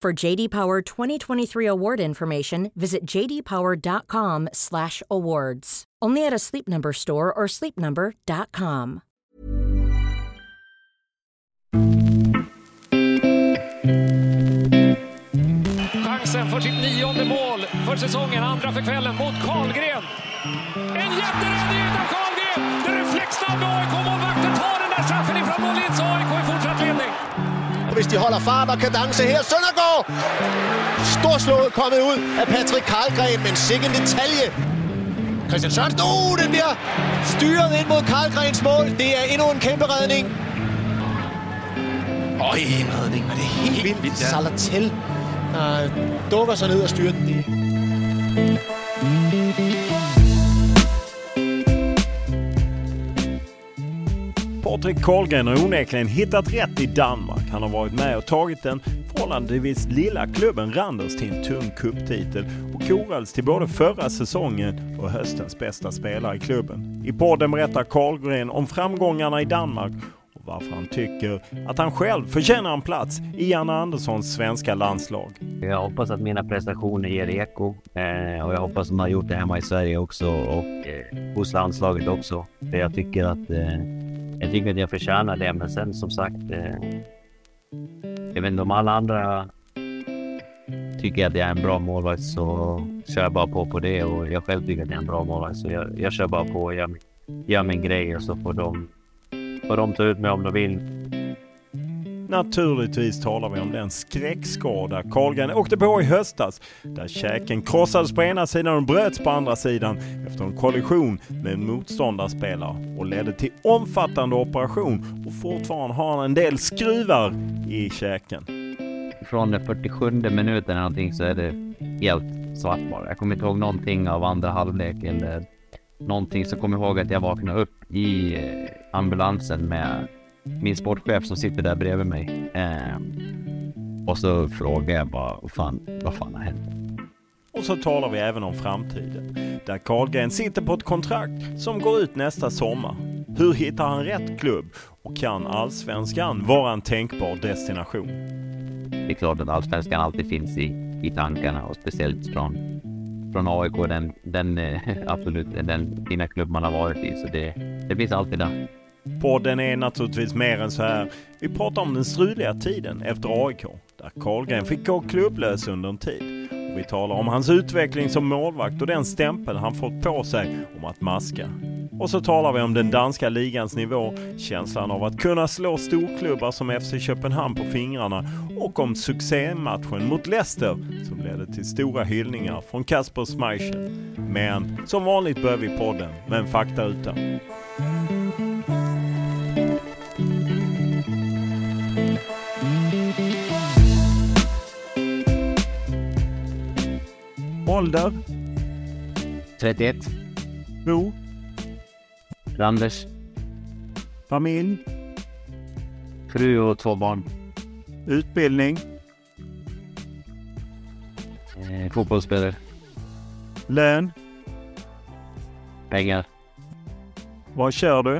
For JD Power 2023 award information, visit jdpower.com/awards. Only at a Sleep Number store or sleepnumber.com. Chansen för sitt nionde mål för säsongen, andra för kvällen mot Karlgren. En jätteräddning av Karlgren! Den reflexsnabbe AIK-målvakten tar hvis de holder fart og kadence her, Søndergaard! Storslået kommet ud af Patrick Karlgren, men sikkert en detalje. Christian Sørensen, oh, den bliver styret ind mod Karlgrens mål. Det er endnu en kæmpe redning. Og en redning, og det er helt, helt vildt. Salatel, der dukker sig ned og styrer den. Det. Patrik Karlgren har onekligen hittat rätt i Danmark. Han har varit med och tagit den förhållandevis lilla klubben Randers till en tung kupptitel och korades till både förra säsongen och höstens bästa spelare i klubben. I podden berättar Karlgren om framgångarna i Danmark och varför han tycker att han själv förtjänar en plats i Janne Anderssons svenska landslag. Jag hoppas att mina prestationer ger eko eh, och jag hoppas att de har gjort det hemma i Sverige också och eh, hos landslaget också. För jag tycker att eh, jag tycker att jag förtjänar det, men sen som sagt. Eh, jag vet inte om alla andra tycker att jag är en bra målvakt så kör jag bara på på det och jag själv tycker att jag är en bra målvakt så jag, jag kör bara på och gör, gör min grej och så får de, får de ta ut mig om de vill. Naturligtvis talar vi om den skräckskada Karlgren åkte på i höstas där käken krossades på ena sidan och bröts på andra sidan efter en kollision med en motståndarspelare och ledde till omfattande operation och fortfarande har han en del skruvar i käken. Från den 47 minuten eller någonting så är det helt svart bara. Jag kommer inte ihåg någonting av andra halvlek eller någonting. Så kommer jag ihåg att jag vaknade upp i eh, ambulansen med min sportchef som sitter där bredvid mig. Eh, och så frågar jag bara, vad fan, vad fan har hänt? Och så talar vi även om framtiden. Där Karlgren sitter på ett kontrakt som går ut nästa sommar. Hur hittar han rätt klubb? Och kan allsvenskan vara en tänkbar destination? Det är klart att allsvenskan alltid finns i, i tankarna och speciellt från, från AIK, den, den eh, absolut den fina klubb man har varit i. Så det, det finns alltid där. Podden är naturligtvis mer än så här. Vi pratar om den struliga tiden efter AIK, där Karlgren fick gå klubblös under en tid. Och vi talar om hans utveckling som målvakt och den stämpel han fått på sig om att maska. Och så talar vi om den danska ligans nivå, känslan av att kunna slå storklubbar som FC Köpenhamn på fingrarna och om succématchen mot Leicester som ledde till stora hyllningar från Kasper Schmeichel. Men som vanligt börjar vi podden med en faktaruta. Ålder? 31. Bo? Randers. Familj? Fru och två barn. Utbildning? Eh, fotbollsspelare. Lön? Pengar. Vad kör du?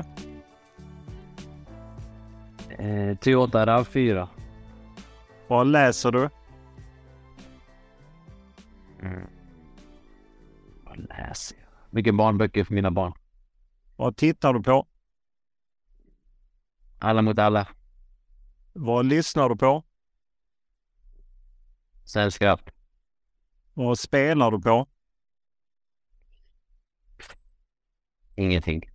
Eh, Toyota RAV4. Vad läser du? Mm. Vad läser jag? Mycket barnböcker för mina barn. Vad tittar du på? Alla mot alla. Vad lyssnar du på? Sällskap. Vad spelar du på? Ingenting.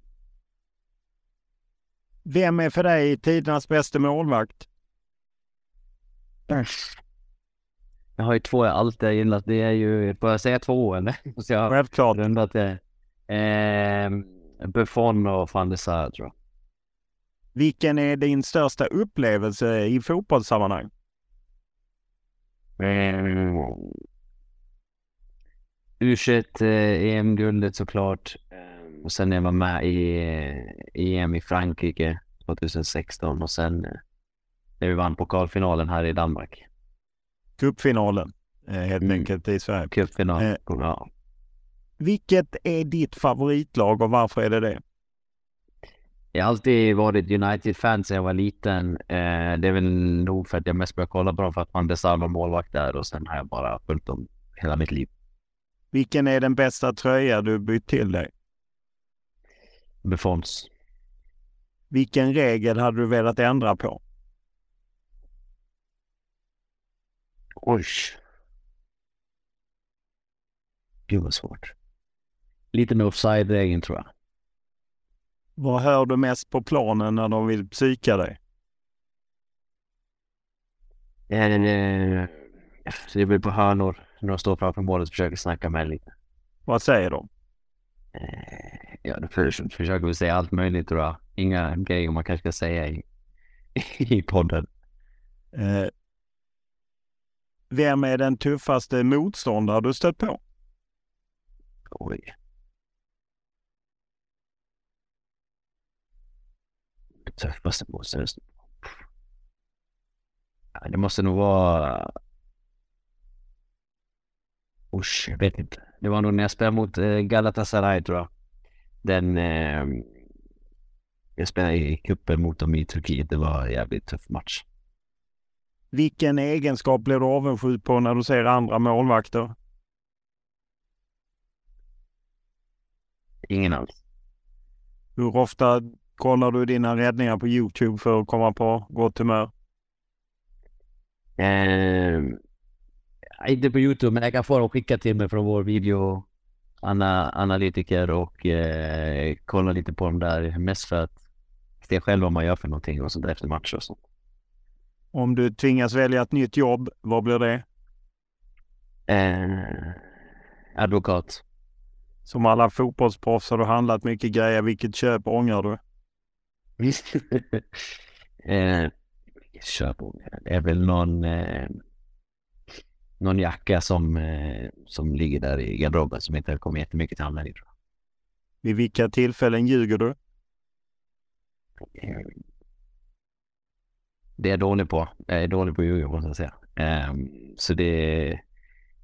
Vem är för dig tidernas bästa målvakt? Jag har ju två jag alltid har gillat. Det är ju, får jag säga två eller? Så jag Självklart. rundat det. Eh, Buffon och van der Sar tror jag. Vilken är din största upplevelse i fotbollssammanhang? U21 eh, EM-guldet såklart. Eh, och sen är man med i eh, EM i Frankrike 2016 och sen eh, när vi vann pokalfinalen här i Danmark. Cupfinalen eh, helt Mm. enkelt i Sverige. Cupfinal. Eh. Ja. Vilket är ditt favoritlag och varför är det det? Jag har alltid varit United-fan sedan jag var liten. Eh, det är väl nog för att jag mest började kolla på dem för att man var målvakt där och sen har jag bara följt dem hela mitt liv. Vilken är den bästa tröja du bytt till dig? Buffons. Vilken regel hade du velat ändra på? Oj. Gud vad svårt. Lite med offside-regeln tror jag. Vad hör du mest på planen när de vill psyka dig? Eh, så det blir på hörnor när de står framför målet och försöker snacka med lite. Vad säger de? Eh, ja, för, försöker vi säga allt möjligt tror jag. Inga grejer man kanske ska säga i, i podden. Eh, vem är den tuffaste motståndare du stött på? Oj. Tuffaste motståndare. Det måste nog vara... Usch, jag vet inte. Det var nog när jag spelade mot eh, Galatasaray tror jag. Den... Eh, jag spelade i cupen mot dem i Turkiet. Det var en jävligt tuff match. Vilken egenskap blir du avundsjuk på när du ser andra målvakter? Ingen alls. Hur ofta kollar du dina räddningar på Youtube för att komma på gott humör? Eh, inte på Youtube, men jag kan få dem skicka till mig från vår video ana, analytiker och eh, kolla lite på dem där. Mest för att se själv vad man gör för någonting och sånt efter matcher och sånt. Om du tvingas välja ett nytt jobb, vad blir det? Eh, advokat. Som alla fotbollsproffs har du handlat mycket grejer. Vilket köp ångrar du? eh, köp Det är väl någon, eh, någon jacka som, eh, som ligger där i garderoben som inte kommer jättemycket till användning. Vid vilka tillfällen ljuger du? Eh, Det är jag dålig på. Jag är dålig på ljuga måste jag säga. Eh, så det,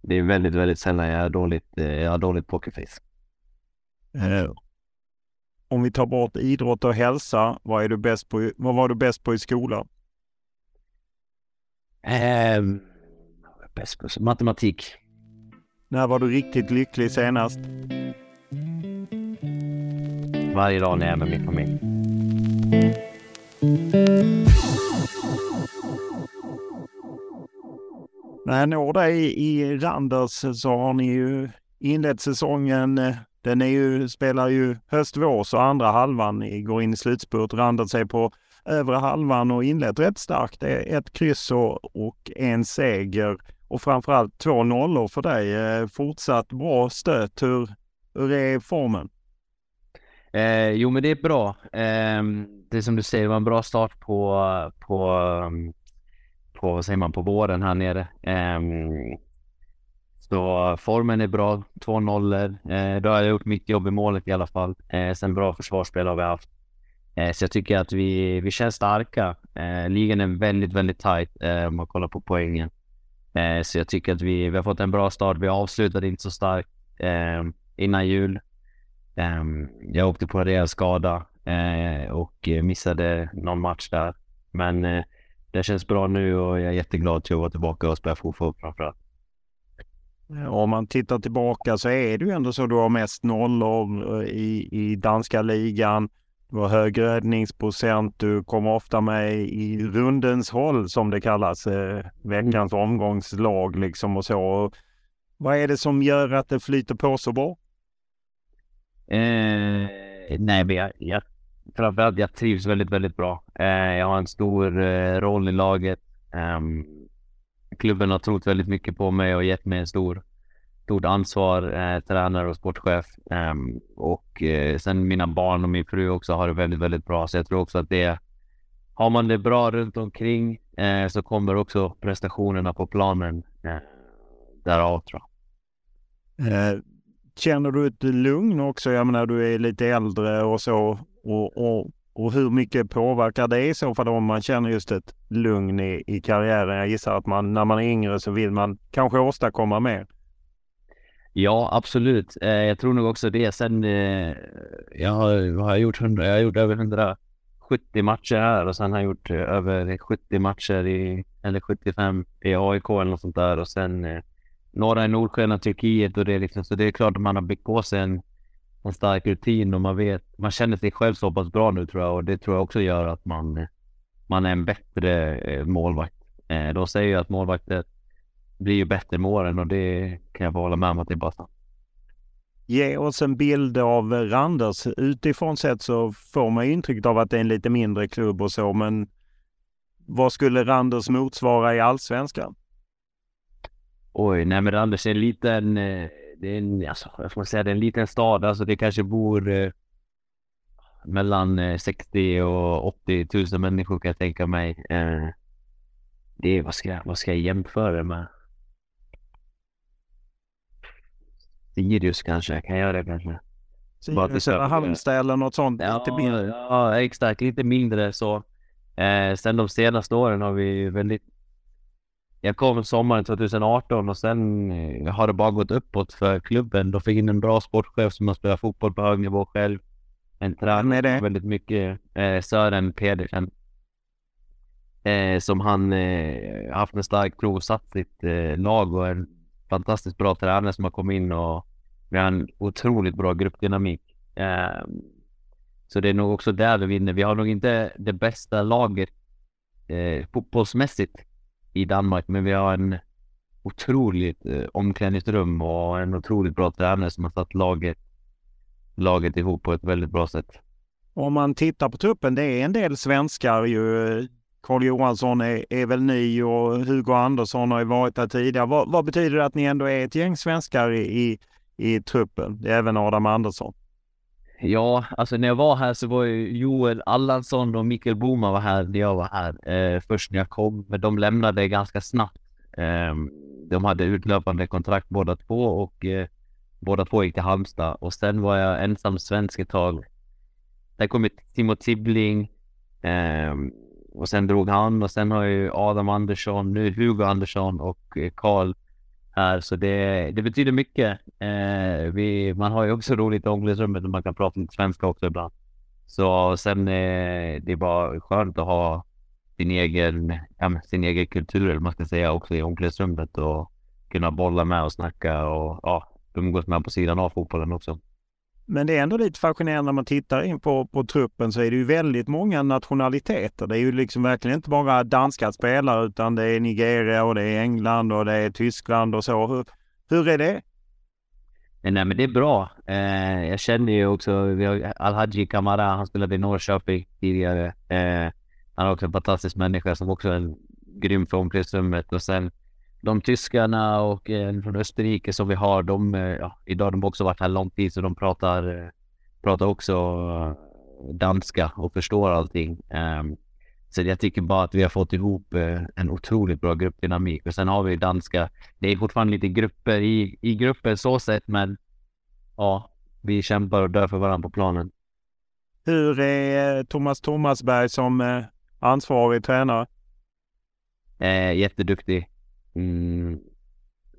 det är väldigt, väldigt sällan jag har dåligt, eh, jag har dåligt pokerface. Eh, om vi tar bort idrott och hälsa, vad, är du bäst på, vad var du bäst på i skolan? Eh, bäst på matematik. När var du riktigt lycklig senast? Varje dag när jag är med min familj. När jag når dig i Randers så har ni ju inlett säsongen. Eh, den är ju, spelar ju höst-vår så andra halvan ni går in i slutspurt. Randers är på övre halvan och inlett rätt starkt. Det är ett kryss och, en seger och framförallt två nollor för dig. Eh, fortsatt bra stöt. Hur, hur är formen? Eh, jo, men det är bra. Eh, det är som du säger, det var en bra start på, på, ehm, på vad säger man, på våren här nere. Eh, så formen är bra, två nollor. Eh, då har jag gjort mitt jobb i målet i alla fall. Eh, sen bra försvarsspel har vi haft. Eh, så jag tycker att vi, vi känns starka. Eh, ligan är väldigt, väldigt tight eh, om man kollar på poängen. Eh, så jag tycker att vi, vi har fått en bra start. Vi avslutade inte så starkt eh, innan jul. Ehm, jag åkte på en rejäl skada eh, och eh, missade någon match där. Men eh, det känns bra nu och jag är jätteglad till att vara tillbaka och spela fotboll framförallt. Om man tittar tillbaka så är det ju ändå så du har mest nollor i, i danska ligan. Du har hög räddningsprocent, du kommer ofta med i rundens håll som det kallas, eh, veckans mm. omgångslag liksom och så. Vad är det som gör att det flyter på så bra? Eh, nej, men jag, jag, framförallt jag trivs väldigt, väldigt bra. Eh, jag har en stor eh, roll i laget. Ehm, klubben har trott väldigt mycket på mig och gett mig en stor, stort ansvar, eh, tränare och sportchef. Ehm, och eh, sen mina barn och min fru också har det väldigt, väldigt bra. Så jag tror också att det har man det bra runt omkring eh, så kommer också prestationerna på planen eh, därav tror jag. Eh, Känner du ett lugn också? Jag menar, du är lite äldre och så. Och, och och hur mycket påverkar det i så fall om man känner just ett lugn i, i karriären? Jag gissar att man när man är yngre så vill man kanske åstadkomma mer. Ja, absolut. Eh, jag tror nog också det. Sen eh, jag har, har jag gjort 100, jag har gjort över 170 matcher här och sen har jag gjort eh, över 70 matcher i, eller 75 i AIK eller något sånt där och sen eh, några i Nordsjön och Turkiet och det liksom, så det är klart att man har byggt på sig en en stark rutin och man vet, man känner sig själv så pass bra nu tror jag och det tror jag också gör att man, man är en bättre eh, målvakt. Eh, de säger ju att målvakter blir ju bättre med åren och det kan jag bara hålla med om att det är bara sant. Ge oss en bild av Randers. Utifrån sett så får man intrycket av att det är en lite mindre klubb och så, men vad skulle Randers motsvara i allsvenskan? Oj, nej men Randers är en liten eh, det är en, alltså, jag får säga, det är en liten stad. Alltså det kanske bor eh, mellan eh, 60 och 80 000 människor kan jag tänka mig. Eh, det är, vad ska jag, vad ska jag jämföra det med? Sirius kanske, kan jag göra det kanske? Sirius eller Halmstad eller något sånt? Ja, lite mindre. ja exakt, lite mindre så. Eh, sen de senaste åren har vi väldigt jag kom sommaren 2018 och sen eh, har det bara gått uppåt för klubben. De fick in en bra sportchef som har spelat fotboll på hög nivå själv. En tränare väldigt mycket, eh, Sören Pedersen. Eh, som han eh, haft en stark prov och satt sitt eh, lag och en fantastiskt bra tränare som har kommit in och vi har en otroligt bra gruppdynamik. Eh, så det är nog också där vi vinner. Vi har nog inte det bästa laget eh, fotbollsmässigt i Danmark, men vi har en otroligt eh, omklädningsrum och en otroligt bra tränare som har satt laget, laget ihop på ett väldigt bra sätt. Om man tittar på truppen, det är en del svenskar ju. Carl Johansson är, är väl ny och Hugo Andersson har ju varit där tidigare. Vad, vad betyder det att ni ändå är ett gäng svenskar i, i, i truppen? Även Adam Andersson. Ja, alltså när jag var här så var ju Joel Allansson och Mikael Boman var här när jag var här eh, först när jag kom. Men de lämnade ganska snabbt. Eh, de hade utlöpande kontrakt båda två och eh, båda två gick till Halmstad. Och sen var jag ensam svensk ett tag. Där kom Timo Tibbling ehm, och sen drog han och sen har ju Adam Andersson, nu Hugo Andersson och eh, Karl här, så det, det betyder mycket. Eh, vi, man har ju också roligt i omklädningsrummet och man kan prata lite svenska också ibland. Så sen eh, det är bara skönt att ha sin egen, ja, sin egen kultur, eller man ska säga, också i omklädningsrummet och kunna bolla med och snacka och ja, umgås med på sidan av fotbollen också. Men det är ändå lite fascinerande när man tittar in på, på truppen så är det ju väldigt många nationaliteter. Det är ju liksom verkligen inte bara danska spelare utan det är Nigeria och det är England och det är Tyskland och så. Hur, hur är det? Eh, nej men det är bra. Eh, jag känner ju också, vi har Alhaji Kamara, han spelade i Norrköping tidigare. Eh, han är också en fantastisk människa som också är en grym för omklädningsrummet och sen de tyskarna och en från Österrike som vi har, de, eh, ja, idag har de också varit här lång tid så de pratar, eh, pratar också eh, danska och förstår allting. Um, så jag tycker bara att vi har fått ihop en otroligt bra gruppdynamik. Och sen har vi danska, det är fortfarande lite grupper i, i gruppen så sett, men ja, vi kämpar och dör för varandra på planen. Hur är Thomas Thomasberg som ansvarig tränare? Eh, jätteduktig. Mm,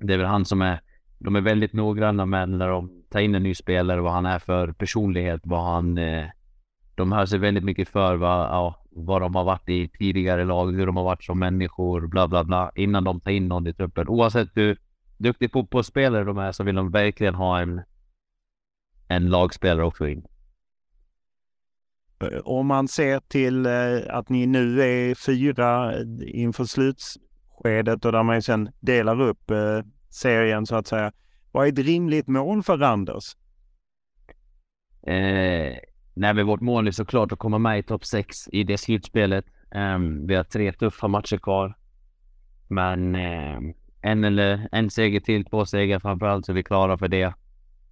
det är väl han som är, de är väldigt noggranna med när de tar in en ny spelare, vad han är för personlighet, vad han, eh, de hör sig väldigt mycket för vad, ja, vad de har varit i tidigare lag, hur de har varit som människor, bla bla bla, innan de tar in någon i truppen. Oavsett hur duktig fotbollsspelare de är så vill de verkligen ha en, en lagspelare också in. Eh, om man ser till eh, att ni nu är fyra inför slutskedet och där man sen delar upp eh, serien så att säga. Vad är ett rimligt mål för Randers? Eh, nej, men vårt mål är såklart att komma med i topp 6 i det slutspelet. Eh, vi har tre tuffa matcher kvar. Men eh, en eller en seger till, två segrar framförallt, så är vi klara för det.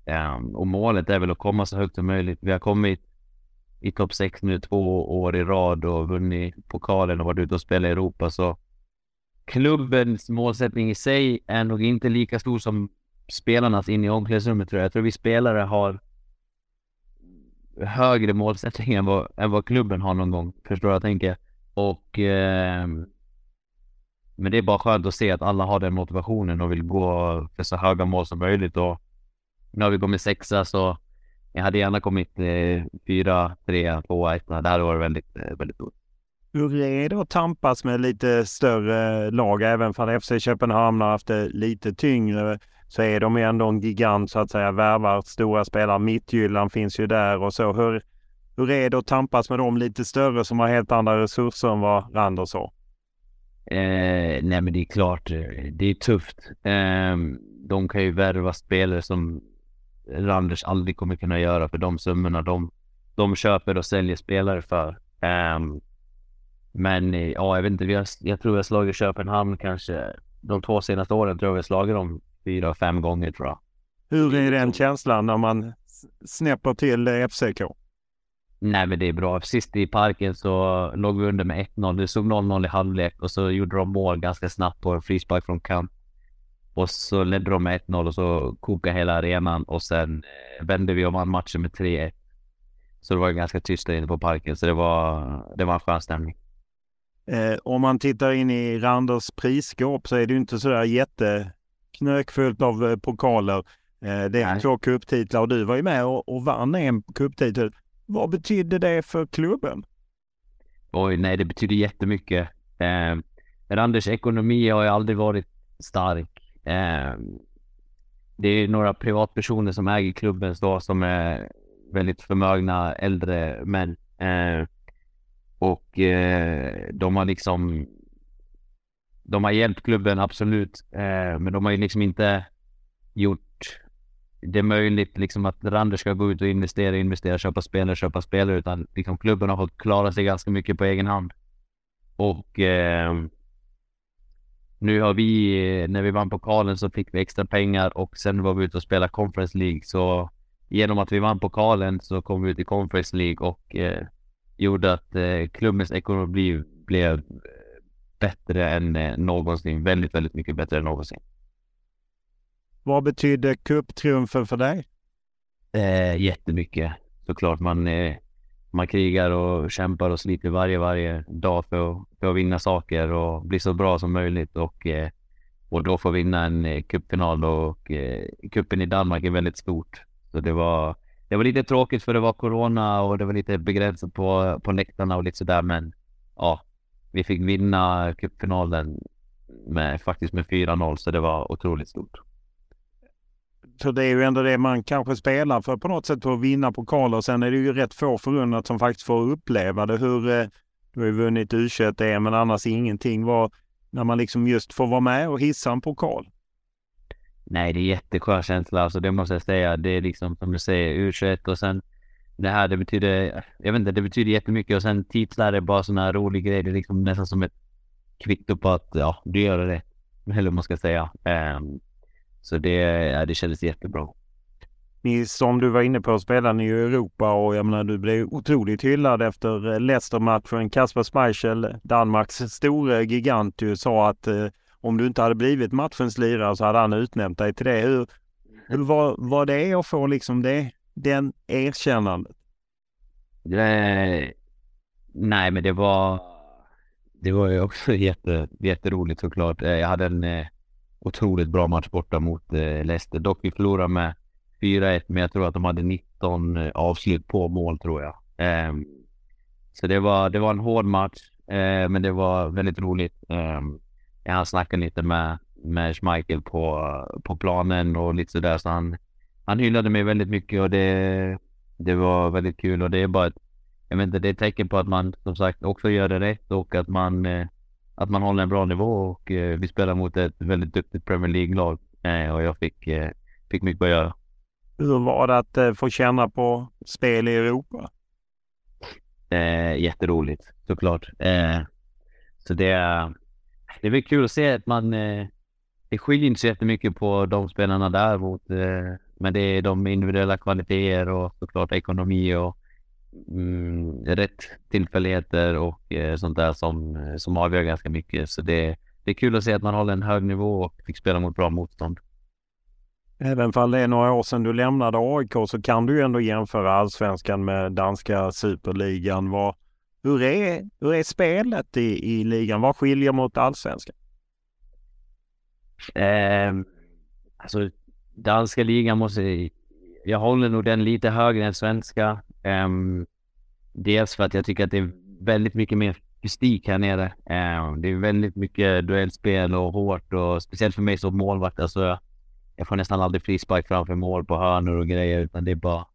Ehm, och målet är väl att komma så högt som möjligt. Vi har kommit i topp 6 nu två år i rad och vunnit pokalen och varit ute och spelat i Europa. Så klubbens målsättning i sig är nog inte lika stor som spelarnas in i omklädningsrummet tror jag. Jag tror vi spelare har högre målsättning än vad, än vad klubben har någon gång. Förstår du vad jag tänker? Och eh, men det är bara skönt att se att alla har den motivationen och vill gå för så höga mål som möjligt. Och nu har vi kommit sexa så jag hade gärna kommit eh, fyra, tre, två, ett. Det hade varit väldigt, eh, väldigt roligt. Hur är det att tampas med lite större lag? Även om FC Köpenhamn har haft det lite tyngre så är de ju ändå en gigant så att säga. Värvar stora spelare. Mittjylland finns ju där och så. Hur, hur är det att tampas med de lite större som har helt andra resurser än vad Randers har? Eh, nej men det är klart, eh, det är tufft. Eh, de kan ju värva spelare som Randers aldrig kommer kunna göra för de summorna de, de köper och säljer spelare för. Eh, men eh, ja, jag vet inte, vi har, jag tror vi har slagit Köpenhamn kanske de två senaste åren tror jag vi har slagit dem fyra, fem gånger tror jag. Hur är den känslan när man snäpper till FCK? Nej, men det är bra. Sist i parken så låg vi under med 1-0. Det såg 0-0 i halvlek och så gjorde de mål ganska snabbt på en frispark från kant. Och så ledde de med 1-0 och så kokade hela arenan och sen eh, vände vi och vann matchen med 3-1. Så det var ganska tyst där inne på parken, så det var, det var en skön stämning. Eh, om man tittar in i Randers prisskåp så är det ju inte sådär jätteknökfullt av eh, pokaler. Eh, det är två cuptitlar och du var ju med och, och vann en cuptitel. Vad betydde det för klubben? Oj, nej, det betyder jättemycket. Eh, Randers ekonomi har ju aldrig varit stark. Eh, det är några privatpersoner som äger klubben då, som är väldigt förmögna äldre män. Eh, och eh, de har liksom de har hjälpt klubben absolut, eh, men de har ju liksom inte gjort det möjligt liksom att Randers ska gå ut och investera, investera, köpa spelare, köpa spelare, utan liksom klubben har fått klara sig ganska mycket på egen hand. Och eh, nu har vi, när vi vann pokalen så fick vi extra pengar och sen var vi ute och spelade Conference League. Så genom att vi vann pokalen så kom vi ut i Conference League och eh, gjorde att eh, klubbens ekonomi blev bättre än eh, någonsin. Väldigt, väldigt mycket bättre än någonsin. Vad betydde cuptriumfen för dig? Eh, jättemycket. Såklart man, eh, man krigar och kämpar och sliter varje, varje dag för att, för att vinna saker och bli så bra som möjligt och, eh, och då få vinna en eh, cupfinal och eh, kuppen i Danmark är väldigt stort. Så det var, det var lite tråkigt för det var corona och det var lite begränsat på, på läktarna och lite sådär men ja, vi fick vinna cupfinalen med, faktiskt med 4-0 så det var otroligt stort. Så det är ju ändå det man kanske spelar för på något sätt för att vinna pokaler. Sen är det ju rätt få förunnat som faktiskt får uppleva det. Hur, eh, du har ju vunnit U21 men annars ingenting. Var, när man liksom just får vara med och hissa en pokal. Nej, det är jätteskön känsla. Alltså det måste jag säga. Det är liksom som du säger U21 och sen det här, det betyder, jag vet inte, det betyder jättemycket och sen titlar är bara sådana här roliga grejer. Det är liksom nästan som ett kvitto på att ja, du gör det. Eller vad man ska säga. Um, så det, ja, det kändes jättebra. Ni, som du var inne på spelar ni i Europa och jag menar du blev otroligt hyllad efter eh, Leicester-matchen. Kasper Schmeichel, Danmarks store gigant, ju, sa att eh, om du inte hade blivit matchens lirare så hade han utnämnt dig till det. Hur, hur var, var det att få liksom det, den erkännandet? Det, nej, men det var det var ju också jätte, jätteroligt såklart. Eh, jag hade en eh, otroligt bra match borta mot eh, Leicester. Dock vi förlorade med 4-1, men jag tror att de hade 19 eh, avslut på mål tror jag. Eh, så det var, det var en hård match, eh, men det var väldigt roligt. Ehm, jag snackade lite med, med Schmeichel på, på planen och lite sådär, så han, han hyllade mig väldigt mycket och det, det var väldigt kul och det är bara ett, jag vet inte, det är ett tecken på att man som sagt också gör det rätt och att man, eh, att man håller en bra nivå och eh, vi spelar mot ett väldigt duktigt Premier League-lag eh, och jag fick, fick mycket att göra. Hur var det att få känna på spel i Europa? Eh, jätteroligt såklart. Eh, så det, det är väl kul att se att man eh, det skiljer inte så jättemycket på de spelarna där mot, eh, men det är de individuella kvaliteter och såklart ekonomi och mm, rätt tillfälligheter och eh, sånt där som, som avgör ganska mycket. Så det, det är kul att se att man håller en hög nivå och fick spela mot bra motstånd. Även om det är några år sedan du lämnade AIK så kan du ju ändå jämföra allsvenskan med danska superligan. Vad, hur, är, hur är spelet i, i ligan? Vad skiljer mot allsvenskan? Eh, alltså danska ligan måste... Jag håller nog den lite högre än svenska. Eh, dels för att jag tycker att det är väldigt mycket mer fysik här nere. Eh, det är väldigt mycket duellspel och hårt och speciellt för mig som målvakt. Alltså, jag får nästan aldrig frispark framför mål på hörnor och grejer utan det är bara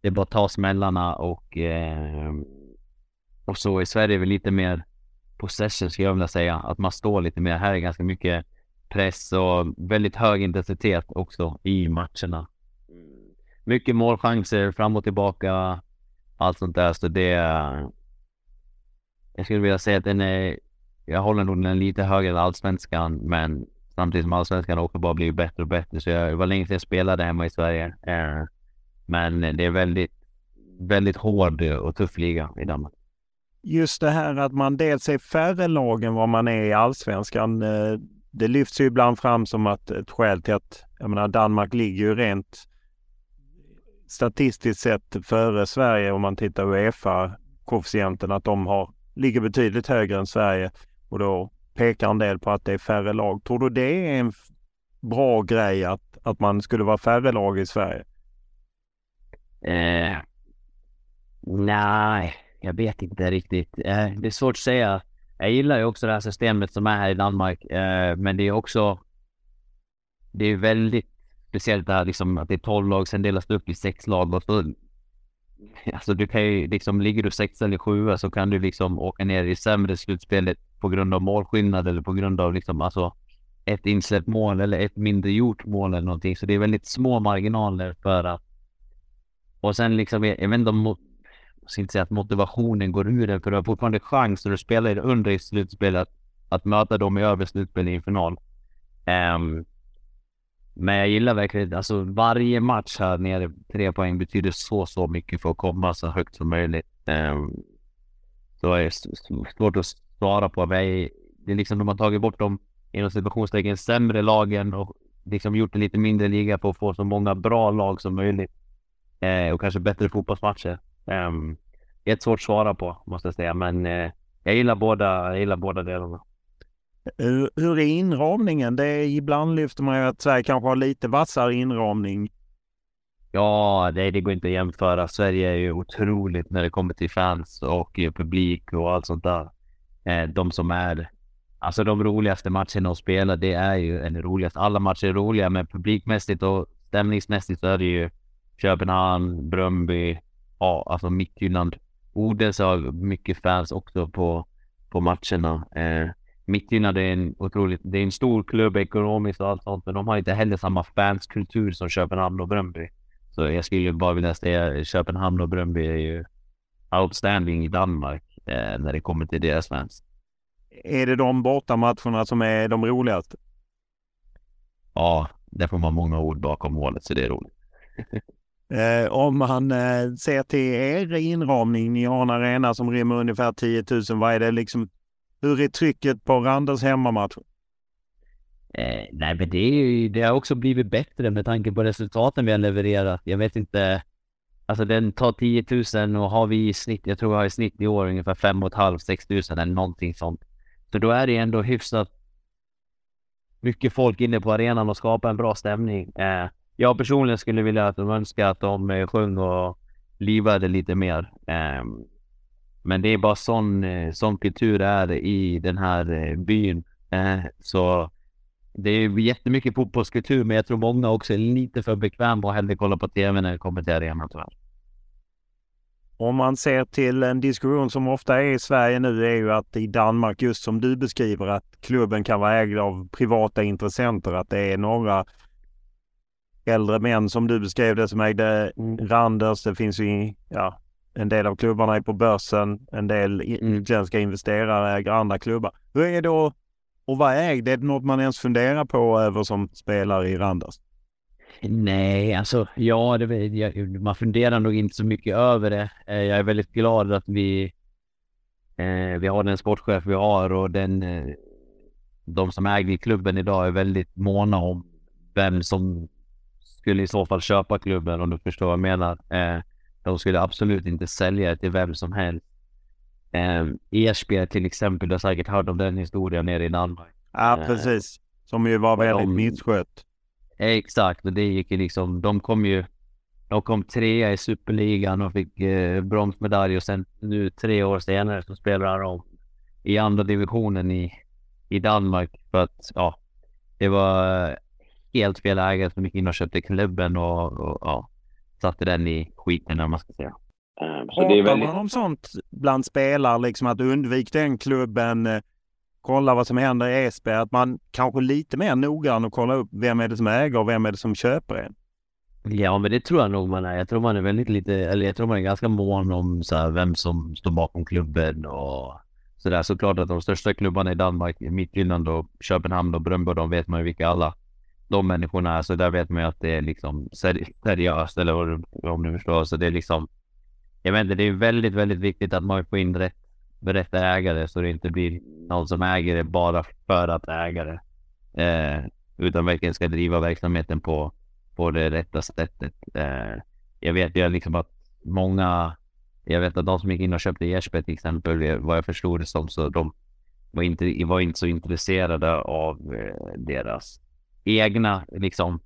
det är bara att ta smällarna och eh, och så i Sverige är vi lite mer possession skulle jag vilja säga. Att man står lite mer. Här är ganska mycket press och väldigt hög intensitet också i matcherna. Mycket målchanser fram och tillbaka. Allt sånt där. Så det... Jag skulle vilja säga att den är... Jag håller nog den lite högre än allsvenskan, men samtidigt som allsvenskan också bara blir bättre och bättre. Så jag var länge sedan jag spelade hemma i Sverige. Eh, men det är väldigt, väldigt hård och tuff liga i Danmark. Just det här att man dels är färre lag än vad man är i allsvenskan. Eh, det lyfts ju ibland fram som att ett skäl till att, jag menar Danmark ligger ju rent statistiskt sett före Sverige om man tittar Uefa-koefficienten att de har, ligger betydligt högre än Sverige och då pekar en del på att det är färre lag. Tror du det är en bra grej att, att man skulle vara färre lag i Sverige? Eh, nej, jag vet inte riktigt. Eh, det är svårt att säga. Jag gillar ju också det här systemet som är här i Danmark, eh, men det är också. Det är väldigt speciellt det här liksom att det är 12 lag, sen delas det upp i sex lag och så. Alltså du kan ju liksom, ligger du sex eller sjua så kan du liksom åka ner i sämre slutspelet på grund av målskillnad eller på grund av liksom alltså ett insläppt mål eller ett mindre gjort mål eller någonting. Så det är väldigt små marginaler för att. Och sen liksom, jag vet inte om ska inte säga att motivationen går ur den, för du har fortfarande chans när du spelar under i slutspelet att möta dem i övre slutspel i en final. Um, men jag gillar verkligen, alltså varje match här nere, tre poäng betyder så, så mycket för att komma så högt som möjligt. Um, så är det svårt att svara på. Men det är liksom de har tagit bort de inom situationstecken sämre lagen och liksom gjort det lite mindre liga för att få så många bra lag som möjligt. Eh, och kanske bättre fotbollsmatcher. Um, ett svårt att svara på måste jag säga, men uh, jag gillar båda, jag gillar båda delarna. Hur, hur är inramningen? Det är, ibland lyfter man ju att Sverige kanske har lite vassare inramning. Ja, det, det går inte att jämföra. Sverige är ju otroligt när det kommer till fans och publik och allt sånt där. Eh, de som är, alltså de roligaste matcherna att spela, det är ju, eller roligast, alla matcher är roliga, men publikmässigt och stämningsmässigt så är det ju Köpenhamn, Bröndby, ja, alltså Midtjylland. Odense har mycket fans också på, på matcherna. Eh, Midtjylland är en otroligt, det är en stor klubb ekonomiskt och allt sånt, men de har inte heller samma fanskultur som Köpenhamn och Bröndby. Så jag skulle bara vilja säga Köpenhamn och Bröndby är ju outstanding i Danmark eh, när det kommer till deras fans. Är det de bortamatcherna som är de roligaste? Ja, där får man många ord bakom målet så det är roligt. Eh, om man eh, ser till er inramning, ni har en arena som rymmer ungefär 10 000. Vad är det liksom? Hur är trycket på Randers hemmamatch? Eh, nej, men det, är ju, det har också blivit bättre med tanke på resultaten vi har levererat. Jag vet inte. Alltså den tar 10 000 och har vi i snitt, jag tror vi har i snitt i år ungefär 5 500 6 000 eller någonting sånt. Så då är det ändå hyfsat mycket folk inne på arenan och skapar en bra stämning. Eh, jag personligen skulle vilja att de önskar att de eh, sjöng och livade lite mer. Ehm, men det är bara sån, eh, sån kultur är i den här eh, byn. Så det är jättemycket fotbollskultur, men jag tror många också är lite för bekväma och hellre kollar på TV när det kommer till arenan tyvärr. Om man ser till en diskussion som ofta är i Sverige nu är ju att i Danmark, just som du beskriver, att klubben kan vara ägd av privata intressenter. Att det är några äldre män som du beskrev det som ägde Randers. Det finns ju ja, en del av klubbarna är på börsen. En del Mm. utländska investerare äger andra klubbar. Hur är det då att vara ägd? Är det något man ens funderar på över som spelare i Randers? Nej, alltså ja, det, jag, man funderar nog inte så mycket över det. Eh, Jag är väldigt glad att vi, eh, vi har den sportchef vi har och den, eh, de som äger klubben idag är väldigt måna om vem som skulle i så fall köpa klubben om du förstår vad jag menar. Eh, de skulle absolut inte sälja det till vem som helst. Eh, Ersberg till exempel, du har säkert hört om den historien nere i Danmark. Ja, Eh, precis. Som ju var väldigt de- misskött. Exakt, och det gick ju liksom, de kom ju, de kom trea i superligan och fick eh, bronsmedalj och sen nu tre år senare så spelar de i andra divisionen i, i Danmark för att ja, det var helt fel ägare som gick in och köpte klubben och, och ja, satte den i skiten om man ska säga. Eh, Så det är Pratar väldigt, man om sånt bland spelare, liksom att undvika den klubben, eh, kolla vad som händer i Esbjerg, att man kanske lite mer noggrann och kolla upp vem är det som äger och vem är det som köper en? Ja, men det tror jag nog man är. Jag tror man är väldigt lite, eller jag tror man är ganska mån om så här, vem som står bakom klubben och sådär. Såklart att de största klubbarna i Danmark, Midtjylland och Köpenhamn och Brøndby, de vet man ju vilka alla de människorna. Så där vet man ju att det är liksom seri- seriöst eller vad du- om du förstår. Så det är liksom, jag vet inte, det är väldigt, väldigt viktigt att man får in rätt, rätt ägare så det inte blir någon som äger det bara för att äga det. Eh, utan verkligen ska driva verksamheten på på det rätta sättet. Eh, jag vet ju liksom att många, jag vet att de som gick in och köpte Jesper till exempel, eh, vad jag förstod det som, så de var inte, var inte så intresserade av eh, deras egna liksom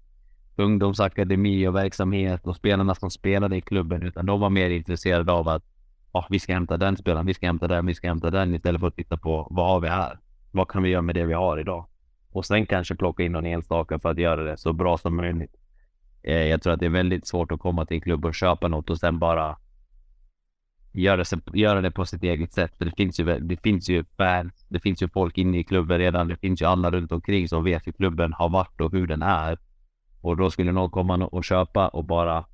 ungdomsakademi och verksamhet och spelarna som spelade i klubben, utan de var mer intresserade av att oh, vi ska hämta den spelaren, vi ska hämta den, vi ska hämta den istället för att titta på vad har vi här? Vad kan vi göra med det vi har idag? Och sen kanske plocka in någon enstaka för att göra det så bra som möjligt. Eh, jag tror att det är väldigt svårt att komma till en klubb och köpa något och sen bara göra, sig, göra det på sitt eget sätt. För det finns ju, det finns ju fans, det finns ju folk inne i klubben redan. Det finns ju alla runt omkring som vet hur klubben har varit och hur den är. Och då skulle någon komma och köpa och bara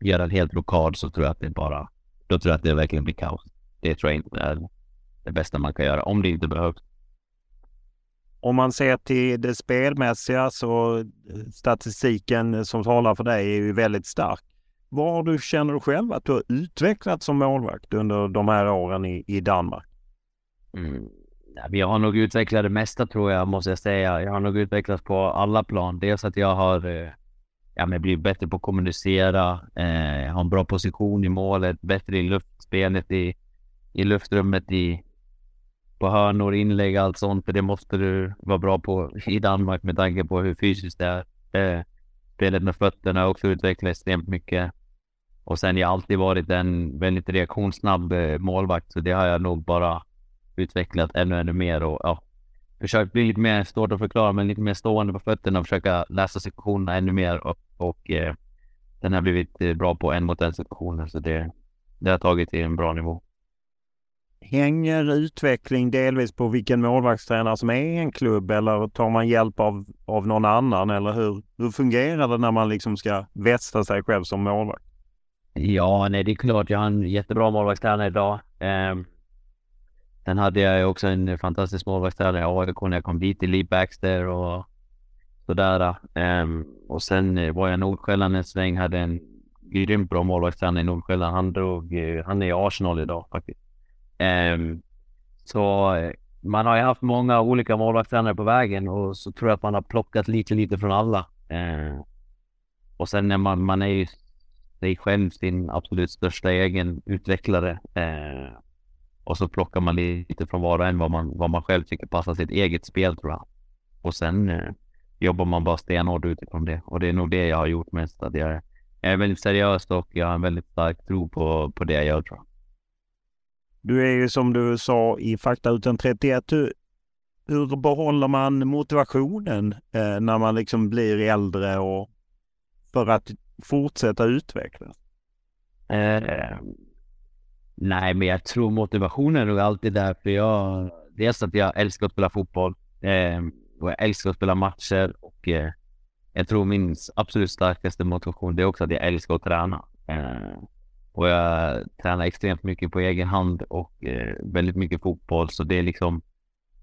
göra en helt blockad så tror jag att det bara, då tror jag att det verkligen blir kaos. Det tror jag inte är det bästa man kan göra, om det inte behövs. Om man ser till det spelmässiga så statistiken som talar för dig är ju väldigt stark. Vad du, känner du själv att du har utvecklat som målvakt under de här åren i, i Danmark? Mm. Vi Jag har nog utvecklat det mesta tror jag, måste jag säga. Jag har nog utvecklats på alla plan. Dels att jag har eh, ja, men blivit bättre på att kommunicera, eh, jag har en bra position i målet, bättre i luftspelet i, i luftrummet, i, på hörnor, inlägg, allt sånt. För det måste du vara bra på i Danmark med tanke på hur fysiskt det är. Eh, spelet med fötterna har också utvecklats extremt mycket. Och sen har jag alltid varit en väldigt reaktionssnabb eh, målvakt, så det har jag nog bara utvecklat ännu, ännu mer och ja, försökt bli lite mer svårt att förklara, men lite mer stående på fötterna och försöka läsa situationerna ännu mer och, och eh, den har blivit eh, bra på en mot en situationer så det, det har tagit till en bra nivå. Hänger utveckling delvis på vilken målvaktstränare som är i en klubb eller tar man hjälp av, av någon annan eller hur, hur fungerar det när man liksom ska vässa sig själv som målvakt? Ja, nej, det är klart. Jag har en jättebra målvaktstränare idag. Um, sen hade jag ju också en fantastisk målvaktstränare i AIK när jag kom dit, i Lee Baxter och sådär. Eh, och sen var jag i Nordsjälland en sväng, hade en grymt bra målvaktstränare i Nordsjälland. Han drog, han är i Arsenal idag faktiskt. Ehm, eh, så man har ju haft många olika målvaktstränare på vägen och så tror jag att man har plockat lite, lite från alla. Ehm, och sen när man, man är ju sig själv sin absolut största egen utvecklare. Eh, och så plockar man lite från var och en vad man, vad man själv tycker passar sitt eget spel tror jag. Och sen eh, jobbar man bara stenhårt utifrån det. Och det är nog det jag har gjort mest. Att jag, är- väldigt seriös och jag har en väldigt stark tro på, på det jag gör tror jag. Du är ju som du sa i Fakta utan 31. Hur, hur behåller man motivationen eh, när man liksom blir äldre och för att fortsätta utvecklas? Eh, Nej, men jag tror motivationen är nog alltid där. För jag, dels att jag älskar att spela fotboll. Eh, och jag älskar att spela matcher. Och eh, jag tror min absolut starkaste motivation det är också att jag älskar att träna. Eh, och jag tränar extremt mycket på egen hand och eh, väldigt mycket fotboll. Så det är liksom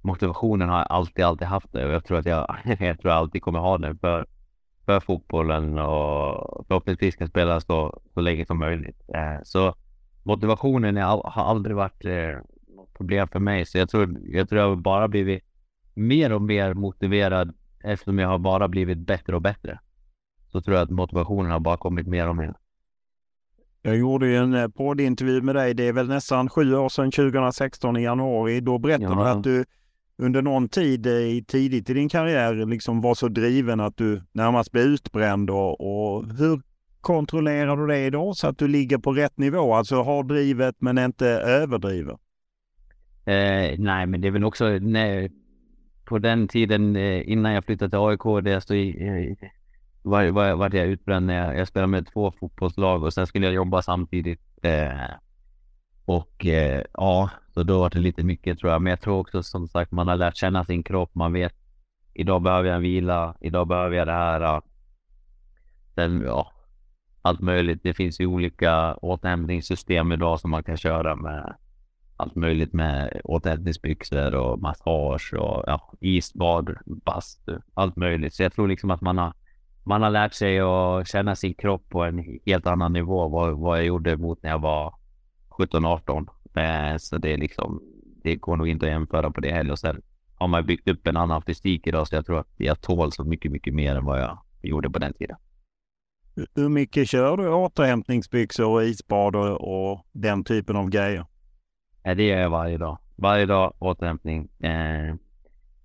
motivationen har jag alltid, alltid haft det. Och jag tror att jag, jag tror jag alltid kommer ha det för, för fotbollen och förhoppningsvis kan spela så, så länge som möjligt. Eh, så motivationen är, har aldrig varit eh, något problem för mig. Så jag tror, jag tror jag bara blivit mer och mer motiverad eftersom jag har bara blivit bättre och bättre. Så tror jag att motivationen har bara kommit mer och mer. Jag gjorde ju en eh, poddintervju med dig. Det är väl nästan sju år sedan, 2016 i januari. Då berättade ja. du att du under någon tid tidigt i din karriär liksom var så driven att du närmast blev utbränd. Och, och hur kontrollerar du det idag så att du ligger på rätt nivå? Alltså har drivet men inte överdriver? Eh, nej, men det är väl också nej, på den tiden eh, innan jag flyttade till AIK där jag stod i, eh, var, var, var jag utbränd när jag, jag spelade med två fotbollslag och sen skulle jag jobba samtidigt. Eh, och eh, ja, så då var det lite mycket tror jag. Men jag tror också som sagt man har lärt känna sin kropp. Man vet idag behöver jag vila. Idag behöver jag det här. Sen, ja, allt möjligt. Det finns ju olika återhämtningssystem idag som man kan köra med allt möjligt med återhämtningsbyxor och massage och ja, isbad, bastu, allt möjligt. Så jag tror liksom att man har, man har lärt sig att känna sin kropp på en helt annan nivå vad, vad jag gjorde mot när jag var 17-18. Eh, så det är liksom, det går nog inte att jämföra på det heller. Och sen har man byggt upp en annan fysik idag så jag tror att jag tål så mycket, mycket mer än vad jag gjorde på den tiden. Hur mycket kör du återhämtningsbyxor och isbad och, den typen av grejer? Ja, det gör jag varje dag. Varje dag återhämtning eh,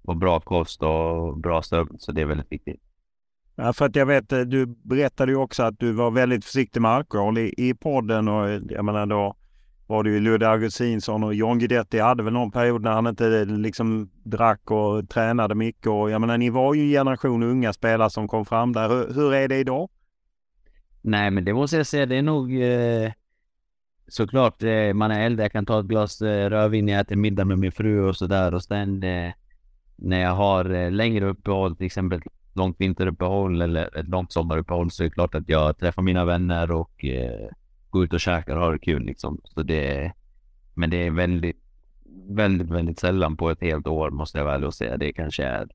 och bra kost och bra sömn. Så det är väldigt viktigt. Ja, för att jag vet, eh, du berättade ju också att du var väldigt försiktig med alkohol i, i podden och jag menar då var det ju Ludde Augustinsson och John Guidetti hade väl någon period när han inte liksom drack och tränade mycket och jag menar ni var ju en generation unga spelare som kom fram där. Hur, hur är det idag? Nej, men det måste jag säga, det är nog eh, såklart eh, man är äldre. Jag kan ta ett glas eh, rödvin när jag äter middag med min fru och sådär och sen eh, när jag har eh, längre uppehåll, till exempel ett långt vinteruppehåll eller ett långt sommaruppehåll så är det klart att jag träffar mina vänner och eh, går ut och käkar och har det kul liksom. Så det, men det är väldigt, väldigt, väldigt sällan på ett helt år måste jag väl säga. Det kanske är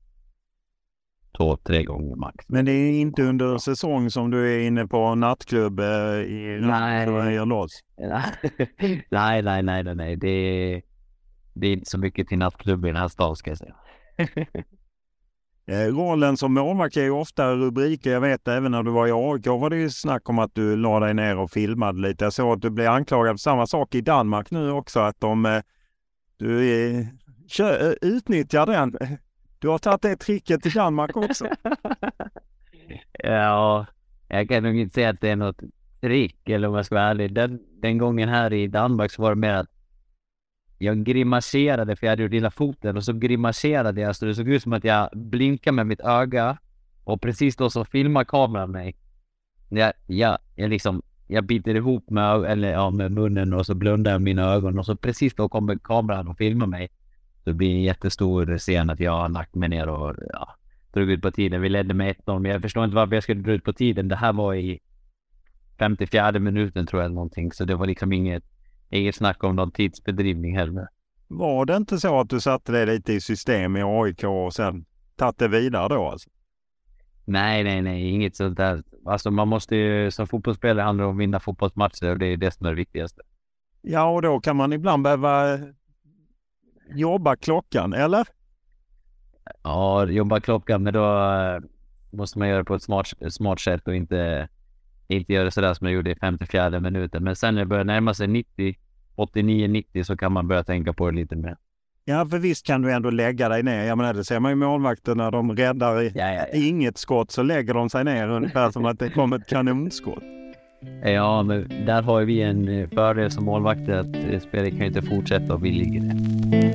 två, tre gånger max. Men det är inte under säsong som du är inne på nattklubb eh, i nej. loss? nej, nej, nej, nej, nej. Det är, det är inte så mycket till nattklubb i den här stan ska jag säga. Eh, rollen som målvakt är ju ofta rubriker. Jag vet även när du var i AIK var det ju snack om att du la dig ner och filmade lite. Jag såg att du blev anklagad för samma sak i Danmark nu också. Att de, eh, du är, kö, utnyttjar den du har tagit det tricket till Danmark också. ja, jag kan nog inte säga att det är något trick eller om jag ska vara ärlig. Den, den gången här i Danmark så var det mer att jag grimaserade för jag hade gjort illa foten och så grimaserade jag så det såg ut som att jag blinkade med mitt öga och precis då så filmar kameran mig. Jag, jag, jag liksom, jag biter ihop med, eller, ja, med munnen och så blundar jag mina ögon och så precis då kommer kameran och filmar mig. Det blir en jättestor scen att jag har lagt mig ner och ja, drog ut på tiden. Vi ledde med 1-0, men jag förstår inte varför jag skulle dra ut på tiden. Det här var i 54 minuten tror jag någonting, så det var liksom inget, inget snack om någon tidsbedrivning heller. Var det inte så att du satte det lite i system i AIK och sen tagit det vidare då alltså? Nej, nej, nej, inget sånt där. Alltså man måste ju, som fotbollsspelare handlar det om att vinna fotbollsmatcher och det är det som är det viktigaste. Ja, och då kan man ibland behöva jobba klockan, eller? Ja, jobba klockan, men då eh, måste man göra det på ett smart, smart sätt och inte, inte göra sådär som jag gjorde i 54 minuten. Men sen när det börjar närma sig 90, 89-90 så kan man börja tänka på det lite mer. Ja, för visst kan du ändå lägga dig ner. Jag menar, det ser man ju målvakter när de räddar ja, ja, ja. inget skott så lägger de sig ner ungefär som att det kom ett kanonskott. Ja, men där har vi en eh, fördel som målvakter att eh, spelet kan inte fortsätta och vi ligger ner.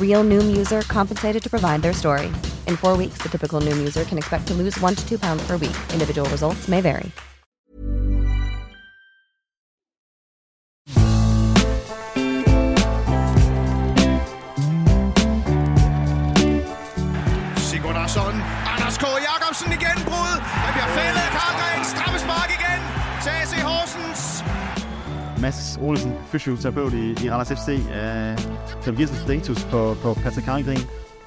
Real Noom user compensated to provide their story. In four weeks, the typical Noom user can expect to lose one to two pounds per week. Individual results may vary. Sigurdarsson. Anders K. Jacobsen igen brud. Han bliver fældet af Karlgren. Straffespark igen til AC Horsens. Mads Olsen, fysioterapeut i, i Randers FC. øh, kan du give os en status på, på Patrick Karlgren?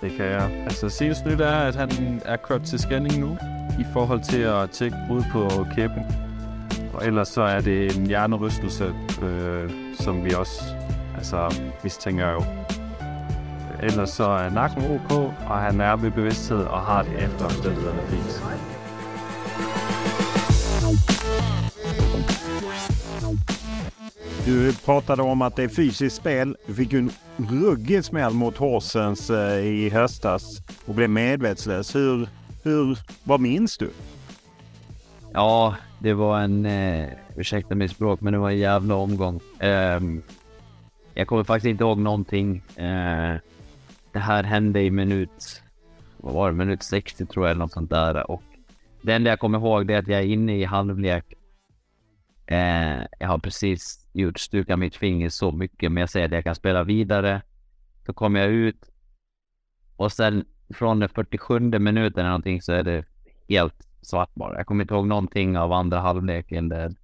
Det kan jeg. Altså senest nyt er, at han er kørt til scanning nu i forhold til at tjekke brud på kæben. Og ellers så er det en hjernerystelse, øh, som vi også altså, mistænker jo. Ellers så er nakken ok, og han er ved bevidsthed og har det efter omstændighederne fint. Du pratade om att det är fysiskt spel. Du fick ju en ruggig smäll mot Horsens eh, i höstas och blev medvetslös. Hur, hur, vad minns du? Ja, det var en, eh, ursäkta mitt språk, men det var en jävla omgång. Eh, jag kommer faktiskt inte ihåg någonting. Eh, det här hände i minut, vad var det, minut 60 tror jag eller något sånt där. Och det enda jag kommer ihåg det är att jag är inne i halvlek. Eh, jag har precis gjort stukat mitt finger så mycket, men jag säger att jag kan spela vidare. Så kommer jag ut och sen från den 47 minuten eller någonting så är det helt svart bara. Jag kommer inte ihåg någonting av andra halvleken. Där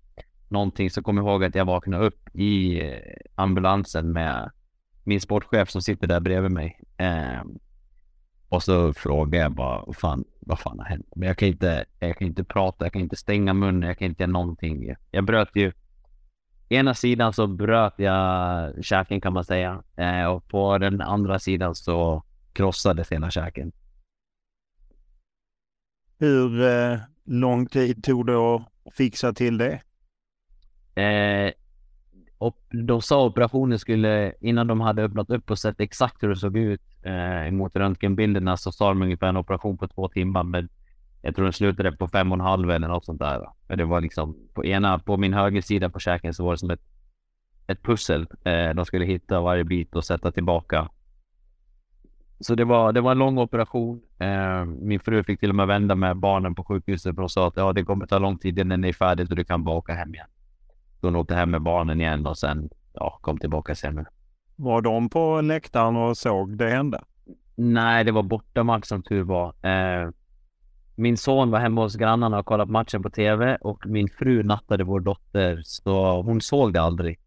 någonting så kommer jag ihåg att jag vaknade upp i eh, ambulansen med min sportchef som sitter där bredvid mig. Eh, och så frågar jag bara, fan, vad fan har hänt? Men jag kan inte, jag kan inte prata, jag kan inte stänga munnen, jag kan inte göra någonting. Jag bröt ju, ena sidan så bröt jag käken kan man säga. Eh, och på den andra sidan så krossades hela käken. Hur eh, lång tid tog det att fixa till det? Eh, och de sa operationen skulle, innan de hade öppnat upp och sett exakt hur det såg ut eh, mot röntgenbilderna så sa de ungefär en operation på två timmar. Men jag tror den slutade på fem och en halv eller något sånt där. Men det var liksom på ena, på min högersida på käken så var det som ett, ett pussel. Eh, de skulle hitta varje bit och sätta tillbaka. Så det var, det var en lång operation. Eh, min fru fick till och med vända med barnen på sjukhuset och sa att ja, det kommer ta lång tid innan det är färdigt och du kan bara åka hem igen. Så hon åkte hem med barnen igen och sen ja, kom tillbaka sen. Var de på läktaren och såg det hända? Nej, det var bortamatch som tur var. Eh, min son var hemma hos grannarna och kollade på matchen på tv och min fru nattade vår dotter så hon såg det aldrig.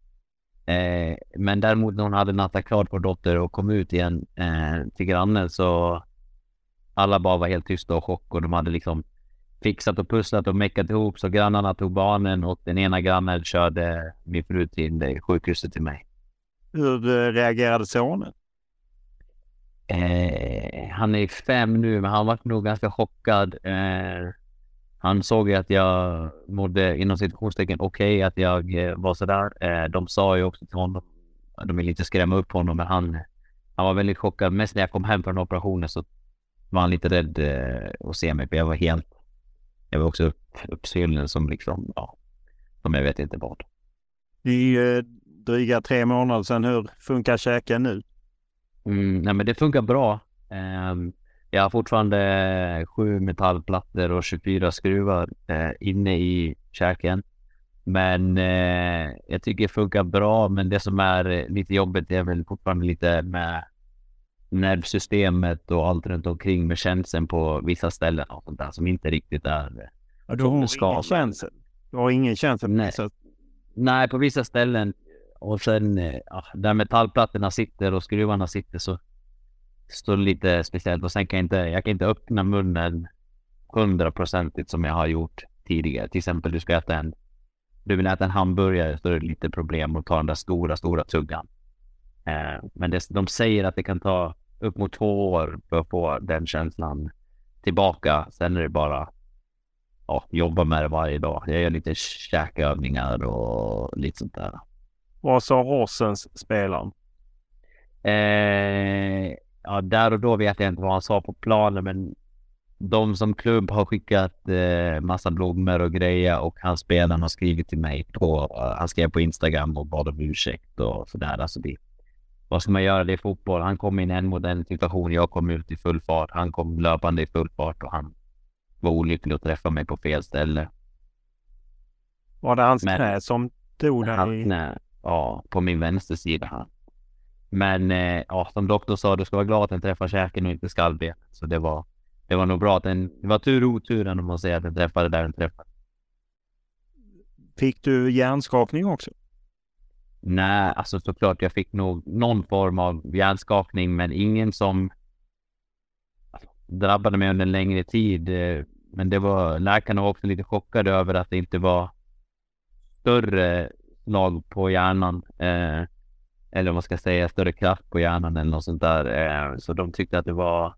Eh, men däremot när hon hade nattat klart vår dotter och kom ut igen eh, till grannen så alla bara var helt tysta och chock och de hade liksom fixat och pusslat och meckat ihop så grannarna tog barnen och den ena grannen körde min fru till sjukhuset till mig. Hur eh, reagerade sonen? Eh, han är fem nu, men han var nog ganska chockad. Eh, han såg ju att jag mådde inom situationstecken okej, okay, att jag eh, var sådär. Eh, de sa ju också till honom, de ville inte skrämma upp honom, men han, han var väldigt chockad. Mest när jag kom hem från operationen så var han lite rädd eh, att se mig, för jag var helt jag var också upp, som liksom, ja, som jag vet inte vad. Det är ju dryga tre månader sedan. Hur funkar käken nu? Mm, nej men det funkar bra. Um, jag har fortfarande sju metallplattor och 24 skruvar eh, inne i käken. Men eh, jag tycker det funkar bra. Men det som är lite jobbigt är väl fortfarande lite med nervsystemet och allt runt omkring med känseln på vissa ställen och sånt där som inte riktigt är ja, du har ingen känsel? Du har ingen känsel? Nej. Så... Nej, på vissa ställen. Och sen ja, där metallplattorna sitter och skruvarna sitter så står det lite speciellt. Och sen kan jag inte, jag kan inte öppna munnen hundraprocentigt som jag har gjort tidigare. Till exempel du ska äta en, du vill äta en hamburgare så är det lite problem att ta den där stora, stora tuggan. Eh, men det, de säger att det kan ta upp mot två år för att få den känslan tillbaka. Sen är det bara ja, jobba med det varje dag. Jag gör lite käkövningar och lite sånt där. Vad sa Rossens spelaren? Eh, ja, där och då vet jag inte vad han sa på planen, men de som klubb har skickat eh, massa blommor och grejer och hans spelaren har skrivit till mig på, uh, han skrev på Instagram och bad om ursäkt och sådär. Alltså det, vad ska man göra? Det är fotboll. Han kom in en mot en situation. Jag kom ut i full fart. Han kom löpande i full fart och han var olycklig att träffa mig på fel ställe. Var det hans Men, knä som tog dig? Hans knä, ja, på min vänstersida. Han. Men eh, ja, som doktorn sa, du ska vara glad att den träffar käken och inte skallbenet. Så det var, det var nog bra att den, det var tur och oturen om man säger att den träffade där den träffade. Fick du hjärnskakning också? Nej, alltså såklart jag fick nog någon form av hjärnskakning, men ingen som drabbade mig under en längre tid. Eh, men det var, läkarna var också lite chockade över att det inte var större slag på hjärnan. Eh, eller vad man ska säga, större kraft på hjärnan eller något sånt där. Eh, så de tyckte att det var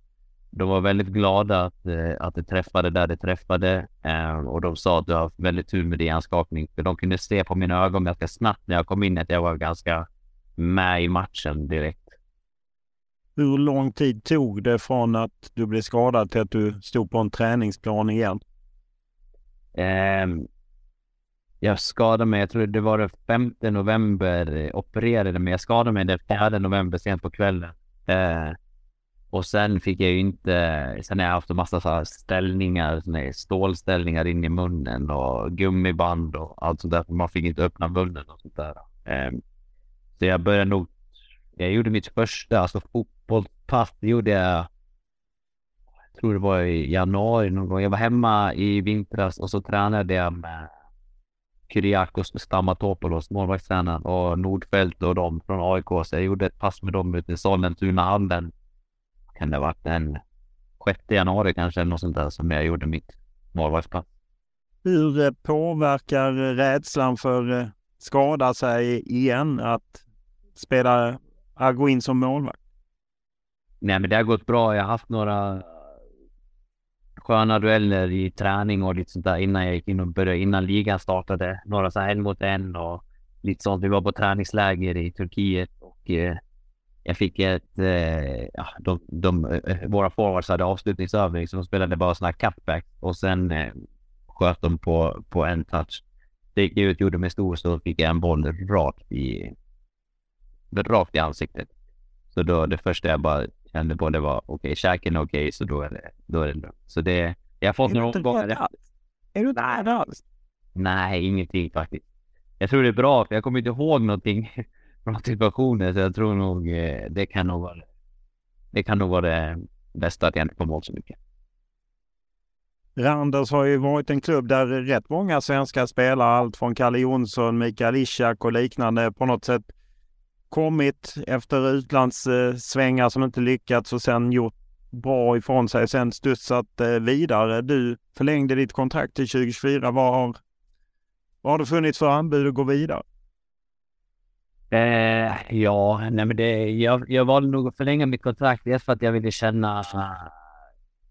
de var väldigt glada att, eh, att det träffade där det träffade eh, och de sa att du har väldigt tur med din hjärnskakning. För de kunde se på mina ögon ganska snabbt när jag kom in att jag var ganska med i matchen direkt. Hur lång tid tog det från att du blev skadad till att du stod på en träningsplan igen? Eh, jag skadade mig, jag tror det var den 5 november, eh, opererade mig. Jag skadade mig den 4 november sent på kvällen. Eh, och sen fick jag ju inte, sen har jag haft en massa så här ställningar, såna stålställningar in i munnen och gummiband och allt sånt där. Man fick inte öppna munnen och sånt där. Eh, så jag började nog, jag gjorde mitt första, alltså fotbollspass, det gjorde jag, jag tror det var i januari någon gång. Jag var hemma i vintras och så tränade jag med Kyriakos Stamatopoulos, målvaktstränaren, och Nordfeldt och de från AIK. Så jag gjorde ett pass med dem ute i Sollentuna-hallen kan det ha varit den 6 januari kanske eller något sånt där som jag gjorde mitt målvaktspass. Hur eh, påverkar rädslan för eh, skada sig igen att spela, att gå in som målvakt? Nej, men det har gått bra. Jag har haft några sköna dueller i träning och lite sånt där innan jag gick in och började, innan ligan startade. Några så här en mot en och lite sånt. Vi var på träningsläger i Turkiet och eh, jag fick ett, eh, ja, de, de, eh, våra forwards hade avslutningsövning så de spelade bara sådana här cutback och sen eh, sköt de på, på en touch. Det gick ut, gjorde mig stor så fick jag en boll rakt i, rakt i ansiktet. Så då det första jag bara kände på det var okej, okay, käken är okej okay, så då är det, då är det lugnt. Så det, jag har fått några omgångar. Är du inte rädd alls? Nej, ingenting faktiskt. Jag tror det är bra för jag kommer inte ihåg någonting bra situationer. Så jag tror nog eh, det kan nog vara det kan nog vara det bästa att jag inte kommer ihåg så mycket. Randers har ju varit en klubb där rätt många svenska spelare, allt från Kalle Jonsson, Mikael Ishak och liknande på något sätt kommit efter utlandssvängar som inte lyckats och sen gjort bra ifrån sig, sen studsat eh, vidare. Du förlängde ditt kontrakt till 2024. Vad har, vad har det funnits för anbud att gå vidare? Eh, ja, nej men det, jag, jag valde nog att förlänga mitt kontrakt. Dels för att jag ville känna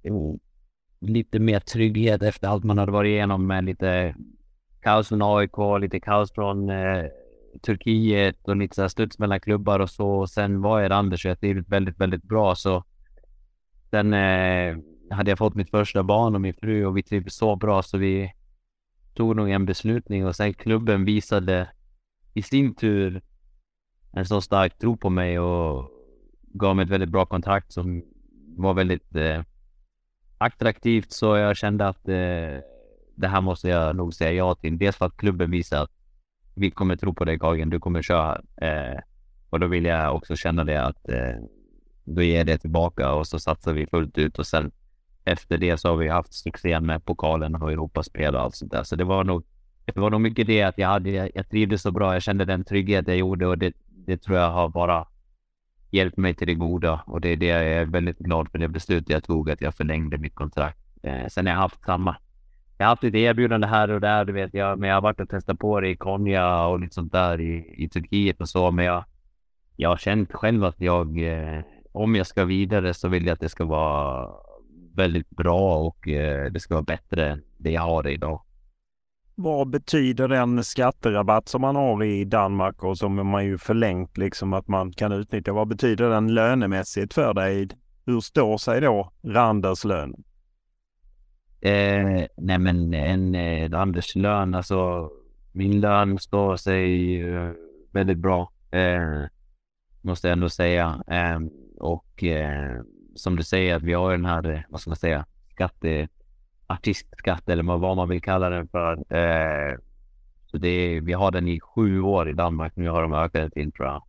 uh, lite mer trygghet efter allt man hade varit igenom med lite kaos från AIK, lite kaos från uh, Turkiet och lite så här studs mellan klubbar och så. Och Sen var jag Anders och jag trivdes väldigt, väldigt bra. Så sen eh, hade jag fått mitt första barn och min fru och vi trivdes så bra så vi tog nog en beslutning och sen klubben visade i sin tur en så stark tro på mig och gav mig ett väldigt bra kontrakt som var väldigt eh, attraktivt så jag kände att eh, det här måste jag nog säga ja till. Dels för att klubben visar att vi kommer tro på dig Kagen, du kommer köra. Eh, och då vill jag också känna det att eh, då ger det tillbaka och så satsar vi fullt ut och sen efter det så har vi haft succén med pokalen och Europaspel och allt sånt där. Så det var nog, det var nog mycket det att jag hade, jag trivdes så bra. Jag kände den trygghet jag gjorde och det, det tror jag har bara hjälpt mig till det goda och det är det jag är väldigt glad för det beslutet jag tog att jag förlängde mitt kontrakt. Eh, sen har jag haft samma. Jag har haft lite erbjudande här och där, du vet jag, men jag har varit och testat på det i Konya och lite sånt där i, i Turkiet och så, men jag, jag har känt själv att jag, eh, om jag ska vidare så vill jag att det ska vara väldigt bra och eh, det ska vara bättre än det jag har idag. Vad betyder den skatterabatt som man har i Danmark och som man ju förlängt liksom att man kan utnyttja? Vad betyder den lönemässigt för dig? Hur står sig då Randers lön? Eh, nej men en eh, Anders lön, alltså min lön står sig eh, väldigt bra. Eh, måste jag ändå säga. Eh, och eh, som du säger, att vi har den här, eh, vad ska man säga, skatte artistskatt eller vad man vill kalla den för. Eh, så det vi har den i sju år i Danmark. Nu har de ökat den till tror jag.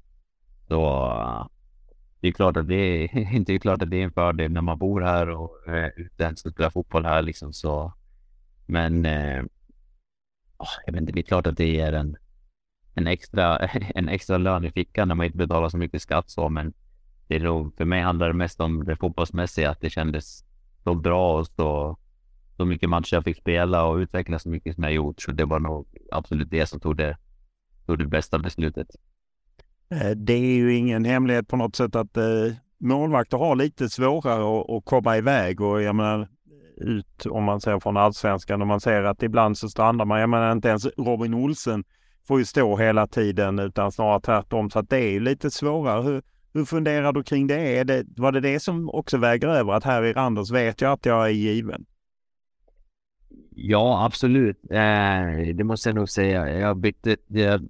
Så det är klart att det är, inte är klart att det är en fördel när man bor här och eh, utländskt spelar fotboll här liksom så. Men eh, jag vet inte, det är klart att det är en, en extra, en extra lön i fickan när man inte betalar så mycket skatt så, men det är nog, för mig handlar det mest om det fotbollsmässiga, att det kändes så bra och så så mycket matcher jag fick spela och utveckla så mycket som jag gjort. Så det var nog absolut det som tog det, tog det bästa beslutet. Eh, det är ju ingen hemlighet på något sätt att eh, målvakter har lite svårare att, komma iväg och jag menar ut om man ser från allsvenskan och man ser att ibland så strandar man. Jag menar inte ens Robin Olsen får ju stå hela tiden utan snarare tvärtom så att det är ju lite svårare. Hur, hur funderar du kring det? Är det? Var det det som också väger över att här i Randers vet jag att jag är given? Ja, absolut. Eh, det måste jag nog säga. Jag bytte, jag,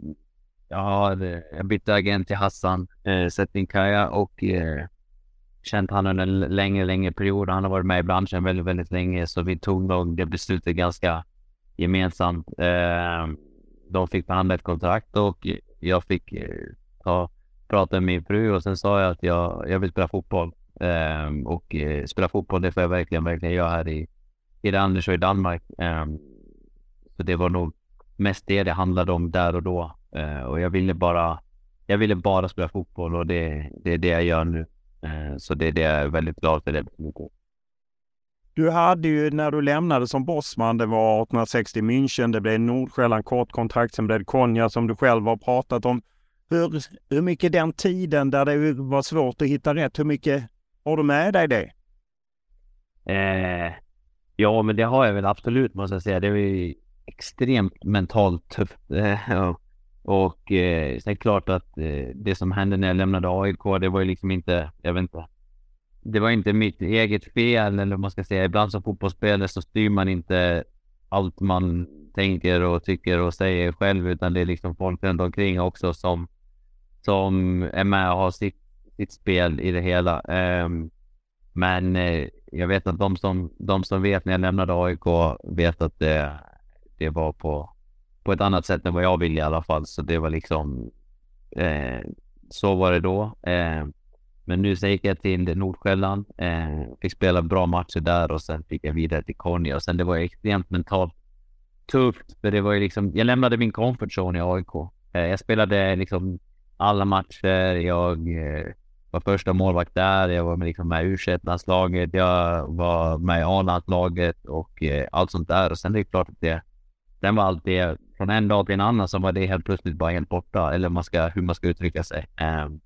jag, har, jag bytte agent till Hassan eh, Settinkaya och eh, känt han under en längre, längre period. Han har varit med i branschen väldigt, väldigt länge, så vi tog nog det beslutet ganska gemensamt. Eh, de fick behandla ett kontrakt och jag fick eh, ta, prata med min fru och sen sa jag att jag, jag vill spela fotboll. Eh, och eh, spela fotboll, det får jag verkligen, verkligen göra här i i Anders och i Danmark. Ehm, så det var nog mest det det handlade om där och då. Uh, och jag ville bara, jag ville bara spela fotboll och det, det är det jag gör nu. Uh, så det är det jag är väldigt glad för det Du hade ju när du lämnade som bossman, det var 1860 München, det blev Nordsjälland kortkontrakt, sen blev det Konya som du själv har pratat om. Hur, hur mycket den tiden där det var svårt att hitta rätt, hur mycket har du med dig det? Eh, Ja, men det har jag väl absolut måste jag säga. Det är ju extremt mentalt tufft. Eh, och eh, sen är det klart att eh, det som hände när jag lämnade AIK, det var ju liksom inte, jag vet inte. Det var inte mitt eget fel eller vad man ska säga. Ibland som fotbollsspelare så styr man inte allt man tänker och tycker och säger själv, utan det är liksom folk runt omkring också som, som är med och har sitt, sitt spel i det hela. Um, men eh, jag vet att de som, de som vet när jag lämnade AIK vet att det, det var på, på ett annat sätt än vad jag ville i alla fall. Så det var liksom, eh, så var det då. Eh, men nu så gick jag till Nordsjälland, eh, fick spela bra matcher där och sen fick jag vidare till Konya och sen det var extremt mentalt tufft. För det var ju liksom, jag lämnade min comfort zone i AIK. Eh, jag spelade liksom alla matcher, jag eh, var första målvakt där. Jag var med, liksom med u landslaget Jag var med i A-landslaget och eh, allt sånt där. Och sen det är klart att det, sen var allt det från en dag till en annan så var det helt plötsligt bara helt borta. Eller man ska, hur man ska uttrycka sig. Ehm,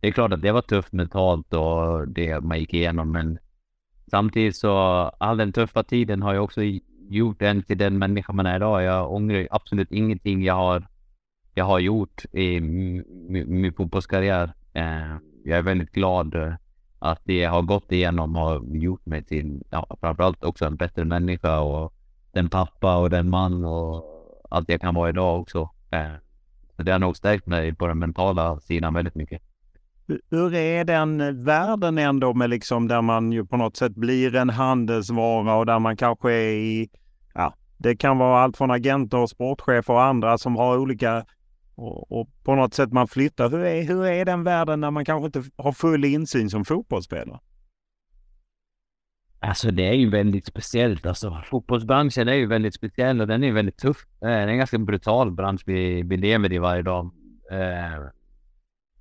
det är klart att det var tufft mentalt och det man gick igenom. Men samtidigt så all den tuffa tiden har ju också gjort en till den människa man är idag. Jag ångrar absolut ingenting jag har, jag har gjort i min fotbollskarriär. Ehm, jag är väldigt glad att det jag har gått igenom har gjort mig till ja, framförallt också en bättre människa och den pappa och den man och allt jag kan vara idag också. Eh, så det har nog stärkt mig på den mentala sidan väldigt mycket. Hur är den världen ändå med liksom där man ju på något sätt blir en handelsvara och där man kanske är i, ja, det kan vara allt från agenter och sportchefer och andra som har olika och, och, på något sätt man flyttar. Hur är, hur är den världen när man kanske inte har full insyn som fotbollsspelare? Alltså det är ju väldigt speciellt. Alltså fotbollsbranschen är ju väldigt speciell och den är väldigt tuff. Eh, det är en ganska brutal bransch vi, vi lever i varje dag. Eh,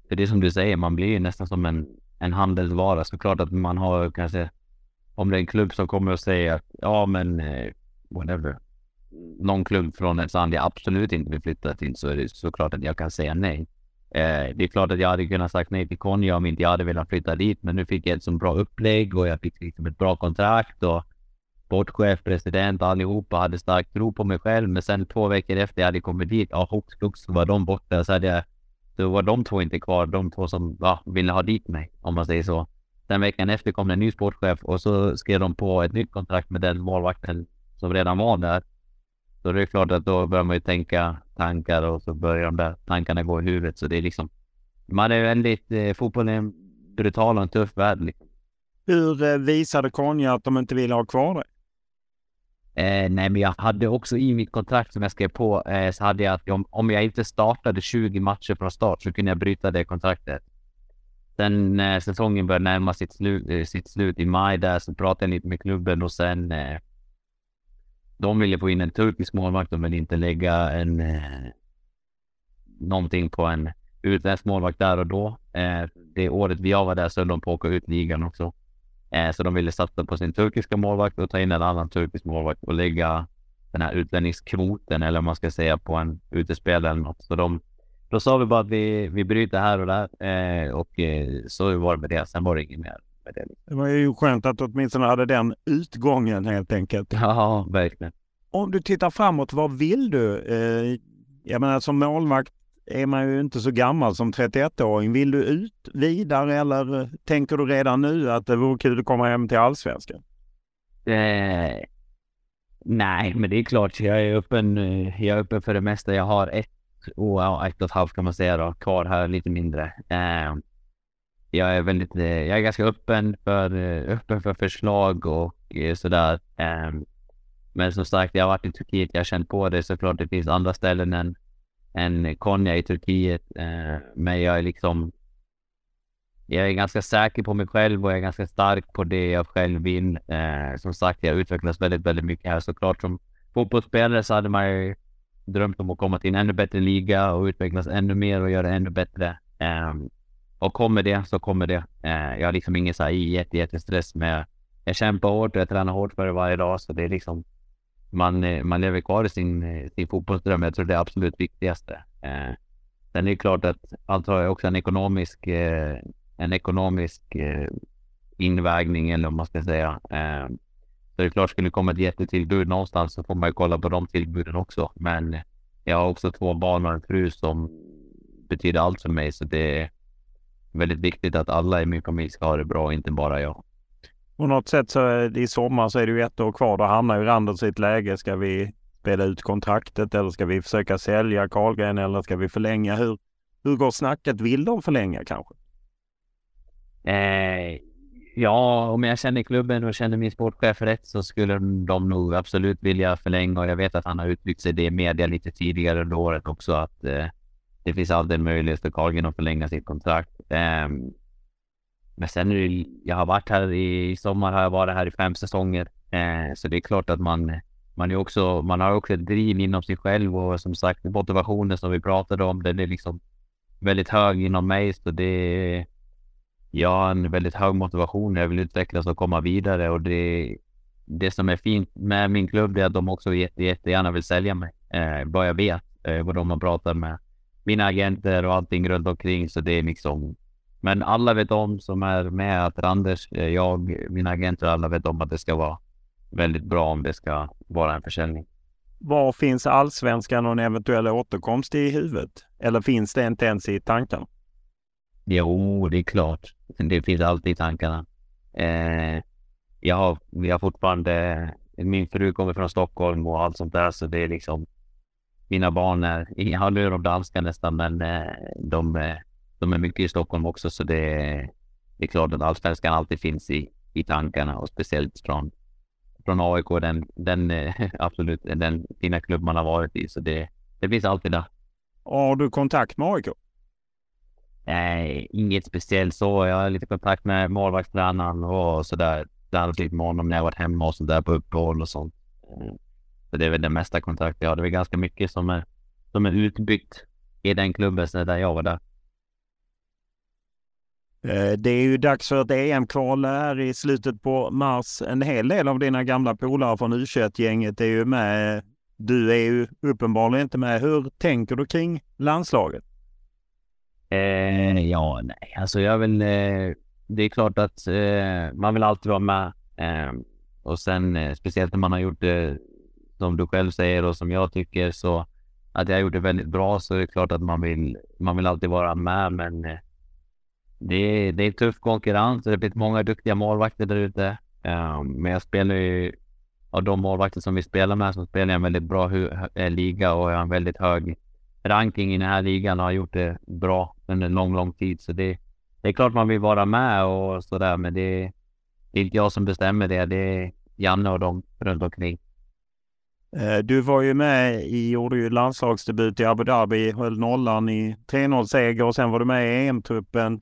för det är som du säger, man blir ju nästan som en, en handelsvara. Såklart att man har kanske, om det är en klubb som kommer och säger att ja men eh, whatever. Någon klubb från ett land jag absolut inte vill flytta till så är det såklart att jag kan säga nej. Eh, det är klart att jag hade kunnat sagt nej till Konya om inte jag hade velat flytta dit. Men nu fick jag ett så bra upplägg och jag fick liksom ett bra kontrakt och sportchef, president, allihopa hade stark tro på mig själv. Men sen två veckor efter jag hade kommit dit, ja, hux flux så var de borta. Så hade jag då var de två inte kvar, de två som ja, ville ha dit mig, om man säger så. Sen veckan efter kom det en ny sportchef och så skrev de på ett nytt kontrakt med den målvakten som redan var där. Så det är klart att då börjar man ju tänka tankar och så börjar de där tankarna gå i huvudet. Så det är liksom, man är väldigt, eh, fotbollen är en brutal och en tuff värld. Liksom. Hur eh, visade Konja att de inte ville ha kvar dig? Eh, nej, men jag hade också i mitt kontrakt som jag skrev på eh, så hade jag att om, om jag inte startade 20 matcher från start så kunde jag bryta det kontraktet. Sen när säsongen började närma sitt, slu, eh, sitt slut i maj där så pratade jag lite med klubben och sen eh, de ville få in en turkisk målvakt. De ville inte lägga en eh, någonting på en utländsk målvakt där och då. Eh, det året vi var där så höll de på att åka ut ligan också. Eh, så de ville satsa på sin turkiska målvakt och ta in en annan turkisk målvakt och lägga den här utlänningskvoten eller om man ska säga på en utespelare eller något. Så de, då sa vi bara att vi, vi bryter här och där eh, och eh, så var det med det. Sen var det inget mer med det. Det var ju skönt att du åtminstone hade den utgången helt enkelt. Ja, verkligen. Om du tittar framåt, vad vill du? Eh, jag menar som målvakt är man ju inte så gammal som 31-åring. Vill du ut vidare eller tänker du redan nu att det vore kul att komma hem till allsvenskan? Eh, nej, men det är klart. Jag är öppen. Jag är öppen för det mesta. Jag har ett och ett och ett halvt kan man säga då, kvar här lite mindre. Eh, jag är väldigt, eh, jag är ganska öppen för, eh, öppen för förslag och eh, sådär. Ehm, men som sagt, jag har varit i Turkiet. Jag har känt på det såklart. Det finns andra ställen än än Konya i Turkiet. Ehm, men jag är liksom jag är ganska säker på mig själv och jag är ganska stark på det jag själv vill. Ehm, som sagt, jag utvecklas väldigt, väldigt mycket här. Såklart som fotbollsspelare så hade man ju drömt om att komma till en ännu bättre liga och utvecklas ännu mer och göra ännu bättre och kommer det så kommer det. Eh, jag har liksom ingen så här jätte, jättestress med. Jag kämpar hårt och jag tränar hårt för det varje dag så det är liksom man, eh, man lever kvar i sin, eh, sin fotbollsdröm. Jag tror det är absolut viktigaste. Eh, sen är det klart att allt har också en ekonomisk, en ekonomisk invägning eller vad man ska säga. Så det är klart, skulle det komma ett jättetillbud någonstans så får man ju kolla på de tillbuden också. Men jag har också två barn och en fru som betyder allt för mig. Så det är väldigt viktigt att alla i min familj ska ha det bra, inte bara jag. På något sätt så i sommar så är det ju ett år kvar. Då hamnar ju Randers i ett läge. Ska vi spela ut kontraktet eller ska vi försöka sälja Karlgren eller ska vi förlänga? Hur, hur går snacket? Vill de förlänga kanske? Eh, ja, om jag känner klubben och känner min sportchef rätt så skulle de nog absolut vilja förlänga och jag vet att han har uttryckt sig det i media lite tidigare under året också att eh, det finns alltid en möjlighet för Carlgren att förlänga sitt kontrakt. Um, men sen är det, jag har varit här i, i sommar, har jag varit här i fem säsonger. Uh, så det är klart att man, man, är också, man har också ett driv inom sig själv och som sagt motivationen som vi pratade om, den är liksom väldigt hög inom mig. Så det jag har en väldigt hög motivation. Jag vill utvecklas och komma vidare och det, det som är fint med min klubb är att de också jätte, jättegärna vill sälja mig. Eh, vad jag vet, eh, vad de har pratat med mina agenter och allting runt omkring. Så det är liksom men alla vet om som är med att Anders, eh, jag, mina agenter, alla vet om att det ska vara väldigt bra om det ska vara en försäljning. Var finns allsvenskan och en eventuell återkomst i huvudet? Eller finns det inte ens i tankarna? Jo, det är klart. Det finns alltid i tankarna. Eh, jag har, vi har fortfarande, min fru kommer från Stockholm och allt sånt där så det är liksom mina barn är, ja nu är de danska nästan men eh, de, eh, de är mycket i Stockholm också så det, det är klart att allsvenskan alltid finns i, i tankarna och speciellt från, från AIK, den, den eh, absolut den fina klubb man har varit i så det, det finns alltid där. Har du kontakt med AIK? Nej, inget speciellt så. Jag har lite kontakt med målvaktstränaren och sådär. Tränat lite med honom när jag varit hemma och sådär på uppehåll och sånt. Så det är väl den mesta kontakt jag har. Det är ganska mycket som är, som är utbyggt i den klubben sen där jag var där. Eh, det är ju dags för ett EM-kval här i slutet på mars. En hel del av dina gamla polare från U21-gänget är ju med. Du är ju uppenbarligen inte med. Hur tänker du kring landslaget? Eh, ja, nej, alltså jag vill... Eh, det är klart att eh, man vill alltid vara med. Eh, och sen eh, speciellt när man har gjort det som du själv säger och som jag tycker så att jag har gjort det väldigt bra så är det klart att man vill, man vill alltid vara med men eh, det är, det är tuff konkurrens och det finns många duktiga målvakter där ute. Ehm, men jag spelar ju av de målvakter som vi spelar med så spelar jag en väldigt bra eh, liga och jag har en väldigt hög ranking i den här ligan och har gjort det bra under en lång, lång tid. Så det, det är klart man vill vara med och sådär men det, det är inte jag som bestämmer det. Det är Janne och de runt omkring. Eh, du var ju med i, gjorde ju landslagsdebut i Abu Dhabi, höll nollan i 3-0-seger och sen var du med i EM-truppen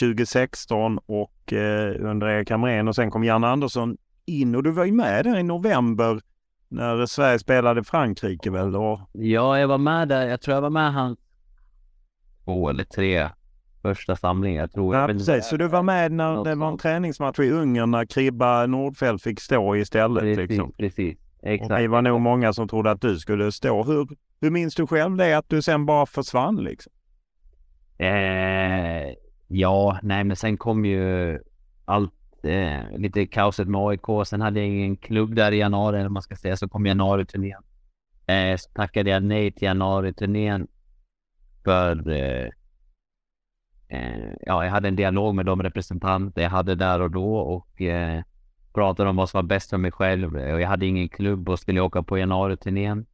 2016 eh, och eh, under Erik Hamrén och sen kom Janne Andersson in och du var ju med där i november när Sverige spelade Frankrike väl? Och... Ja, jag var med där. Jag tror jag var med hans två eller tre första samlingar. tror jag. Ja, precis. Så du var med när det var en träningsmatch i Ungern när Kribba Nordfeldt fick stå istället? Precis, liksom. precis. Exakt. Och det var nog många som trodde att du skulle stå. Hur, hur minns du själv det att du sen bara försvann liksom? Eh, ja, nej men sen kom ju allt, eh, lite kaoset med AIK. Sen hade jag ingen klubb där i januari, eller man ska säga, så kom januari-turnén. Eh, så tackade jag nej till januari-turnén för eh, eh, ja, jag hade en dialog med de representanter jag hade där och då och eh, pratade om vad som var bäst för mig själv. Och jag hade ingen klubb och skulle åka på januari-turnén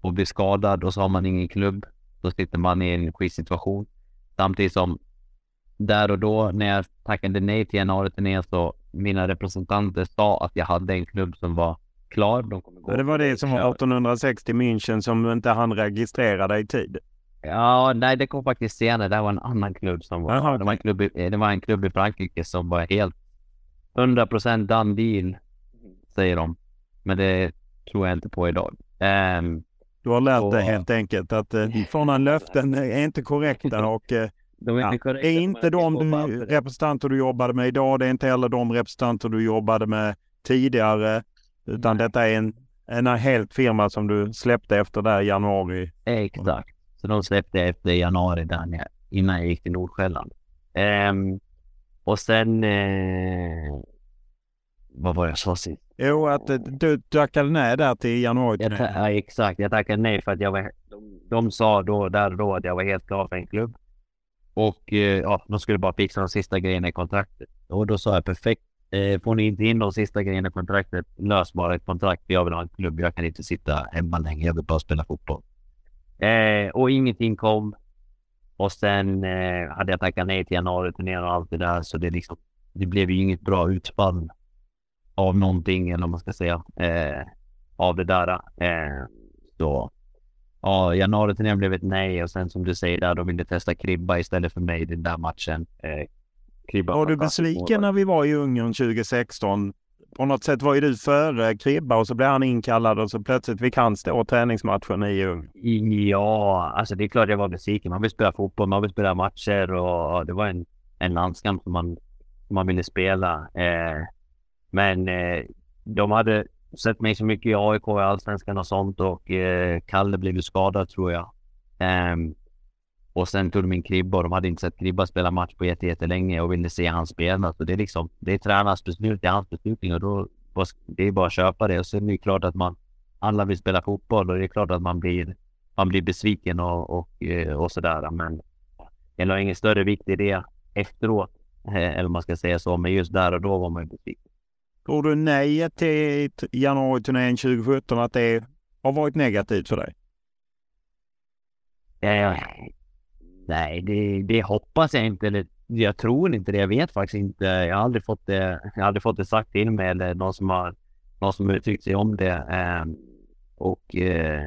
och bli skadad och så har man ingen klubb. Då sitter man i en skitsituation. Samtidigt som där och då när jag tackade nej till januari-turnén så mina representanter sa att jag hade en klubb som var klar. De kommer gå det var det som var 1860 München som inte hann registrera i tid? Ja, nej, det kom faktiskt senare. Det var en annan klubb som var... Aha, det, var en klubb i, det var en klubb i Frankrike som var helt 100% done deal, säger de. Men det tror jag inte på idag. Um, du har lärt och, dig helt enkelt att uh, sådana löften är inte korrekta och uh, de är inte, ja, korrekta, är inte de du, representanter du jobbade med idag. Det är inte heller de representanter du jobbade med tidigare. Utan Nej. detta är en, en helt firma som du släppte efter där i januari. Exakt. Så de släppte efter januari där innan jag gick till Nordsjälland. Um, och sen... Eh, vad var jag sa sist? Jo, att eh, du tackade nej där till januari. Jag ja, exakt. Jag tackade nej för att jag var... De, de sa då, där och då att jag var helt klar för en klubb. Och eh, ja, de skulle bara fixa de sista grejerna i kontraktet. Och då sa jag perfekt. Eh, får ni inte in de sista grejerna i kontraktet, lös bara ett kontrakt. Jag vill ha en klubb. Jag kan inte sitta hemma längre. Jag vill bara spela fotboll. Eh, och ingenting kom. Och sen eh, hade jag tackat nej till januari-turnén och allt det där. Så det, liksom, det blev ju inget bra utfall av någonting, eller vad man ska säga, eh, av det där. Eh, så ja, januari-turnén blev ett nej och sen som du säger där, de ville testa Kribba istället för mig i den där matchen. Eh, Kribba var du besviken när vi var i Ungern 2016? På något sätt var ju du före Kribba och så blev han inkallad och så plötsligt fick han stå träningsmatchen i Ljung. Ja, alltså det är klart jag var besviken. Man vill spela fotboll, man vill spela matcher och det var en, en landskamp som man, som man ville spela. Eh, men eh, de hade sett mig så mycket i AIK i Allsvenskan och sånt och eh, Kalle blev ju skadad tror jag. Um, och sen tog de in Kribba och de hade inte sett Kribba spela match på jättelänge och ville se han spela. Så det är liksom, det är tränarens beslut, det är hans beslutning och då, det är bara att köpa det. Och sen är det klart att man, alla vill spela fotboll och det är klart att man blir, man blir besviken och, och, eh, och sådär. Men jag la ingen större vikt i det efteråt. Eh, eller man ska säga så, men just där och då var man besviken. Tror du nej till januari-turnén 2017 att det har varit negativt för dig? Ja, nej, det, det hoppas jag inte. Eller, jag tror inte det. Jag vet faktiskt inte. Jag har aldrig fått det, jag har aldrig fått det sagt till mig eller någon som har, någon som uttryckt sig om det. Um, och uh,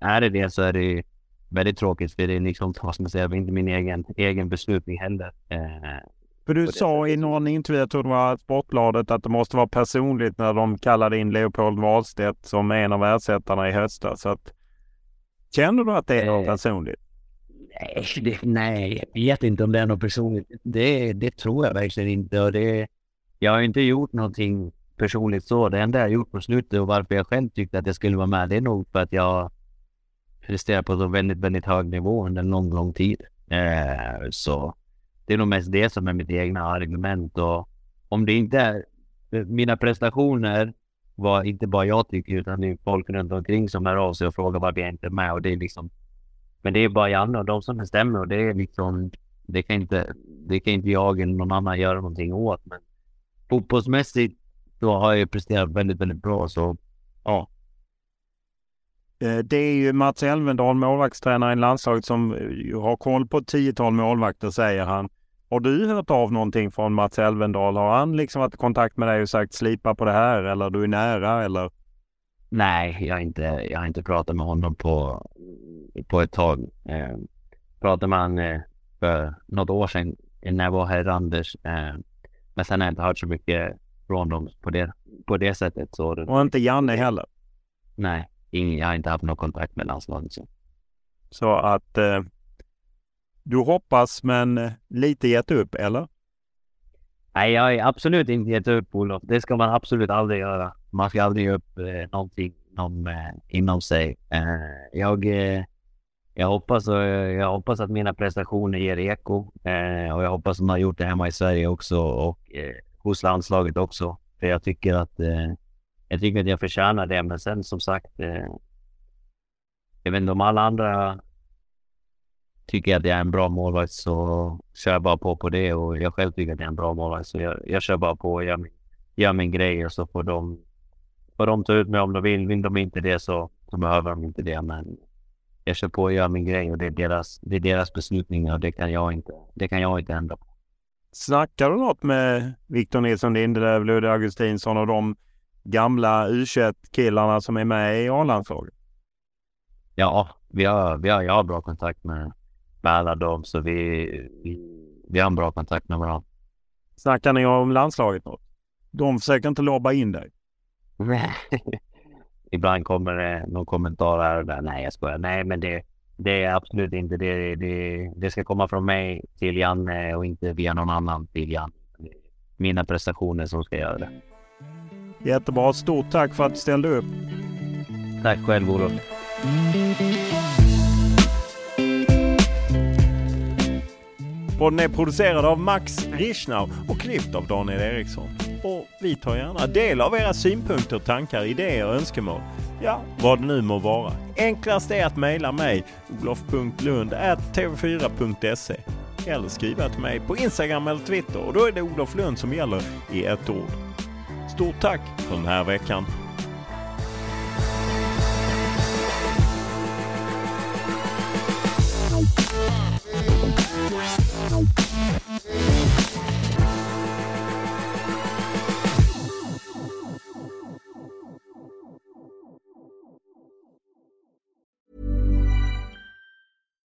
är det det så är det väldigt tråkigt för det är liksom, vad ska man säga, inte min egen, egen beslutning heller. Uh, för du sa i någon intervju, jag tror det var Sportbladet, att det måste vara personligt när de kallade in Leopold Wahlstedt som en av ersättarna i höstas. Så att, känner du att det är något personligt? Nej, det, nej, jag vet inte om det är något personligt. Det, det tror jag verkligen inte. Och det, jag har inte gjort någonting personligt så. Det enda jag gjort på slutet och varför jag själv tyckte att jag skulle vara med, det är nog för att jag presterar på så väldigt, väldigt hög nivå under en lång, lång tid. Eh, så det är nog mest det som är mitt egna argument och om det inte är mina prestationer var inte bara jag tycker utan det är folk runt omkring som hör av sig och frågar varför jag inte är med och det är liksom men det är bara Janne och de som bestämmer och det är liksom det kan inte det kan inte jag eller någon annan göra någonting åt men fotbollsmässigt så har jag presterat väldigt, väldigt bra så ja. Eh, det är ju Mats Elvendal, målvaktstränare i landslaget, som eh, har koll på ett tiotal målvakter, säger han. Har du hört av någonting från Mats Elvendal? Har han liksom varit i kontakt med dig och sagt slipa på det här eller du är nära eller? Nej, jag har inte, jag har inte pratat med honom på, på ett tag. Eh, pratade med honom eh, för något år sedan när jag var här i Randers. Eh, men sen har jag inte hört så mycket från dem på det, på det sättet. Så och inte Janne heller? Nej, ingen, jag har inte haft någon kontakt med landslaget. Så, så att eh, du hoppas men eh, lite gett upp, eller? Nej, jag har absolut inte gett upp Olof. Det ska man absolut aldrig göra. Man ska aldrig ge upp eh, någonting inom, eh, inom sig. Eh, jag, eh, jag, hoppas, eh, jag hoppas att mina prestationer ger eko eh, och jag hoppas att de har gjort det hemma i Sverige också och eh, hos landslaget också. För jag tycker att eh, jag tycker att jag förtjänar det. Men sen som sagt, eh, jag vet inte om alla andra tycker att jag är en bra målvakt så kör jag bara på på det och jag själv tycker att jag är en bra målvakt så jag, jag kör bara på och gör min, gör min grej och så får de, får de ta ut mig om de vill. Vill de inte det så, så behöver de inte det. Men jag kör på och gör min grej och det är deras, det är deras beslutningar och det kan jag inte, det kan jag inte ändra på. Snackar du något med Victor Nilsson Lindelöf, Ludvig Augustinsson och de gamla U21-killarna som är med i A-landslaget? Ja, vi har, vi har, jag har bra kontakt med, med alla dem så vi, vi, vi har en bra kontakt med varandra. Snackar ni om landslaget något? De försöker inte lobba in dig? Ibland kommer det någon kommentar här och där. Nej, jag skojar. Nej, men det, det är absolut inte det. Det, det ska komma från mig till Janne och inte via någon annan till Janne. Mina prestationer som ska göra det. Jättebra. Stort tack för att du ställde upp. Tack själv, Olof. Podden är producerad av Max Richnau och klippt av Daniel Eriksson. Och vi tar gärna del av era synpunkter, tankar, idéer och önskemål. Ja, vad det nu må vara. Enklast är att mejla mig olof.lund.tv4.se eller skriva till mig på Instagram eller Twitter och då är det Olof Lund som gäller i ett ord. Stort tack för den här veckan.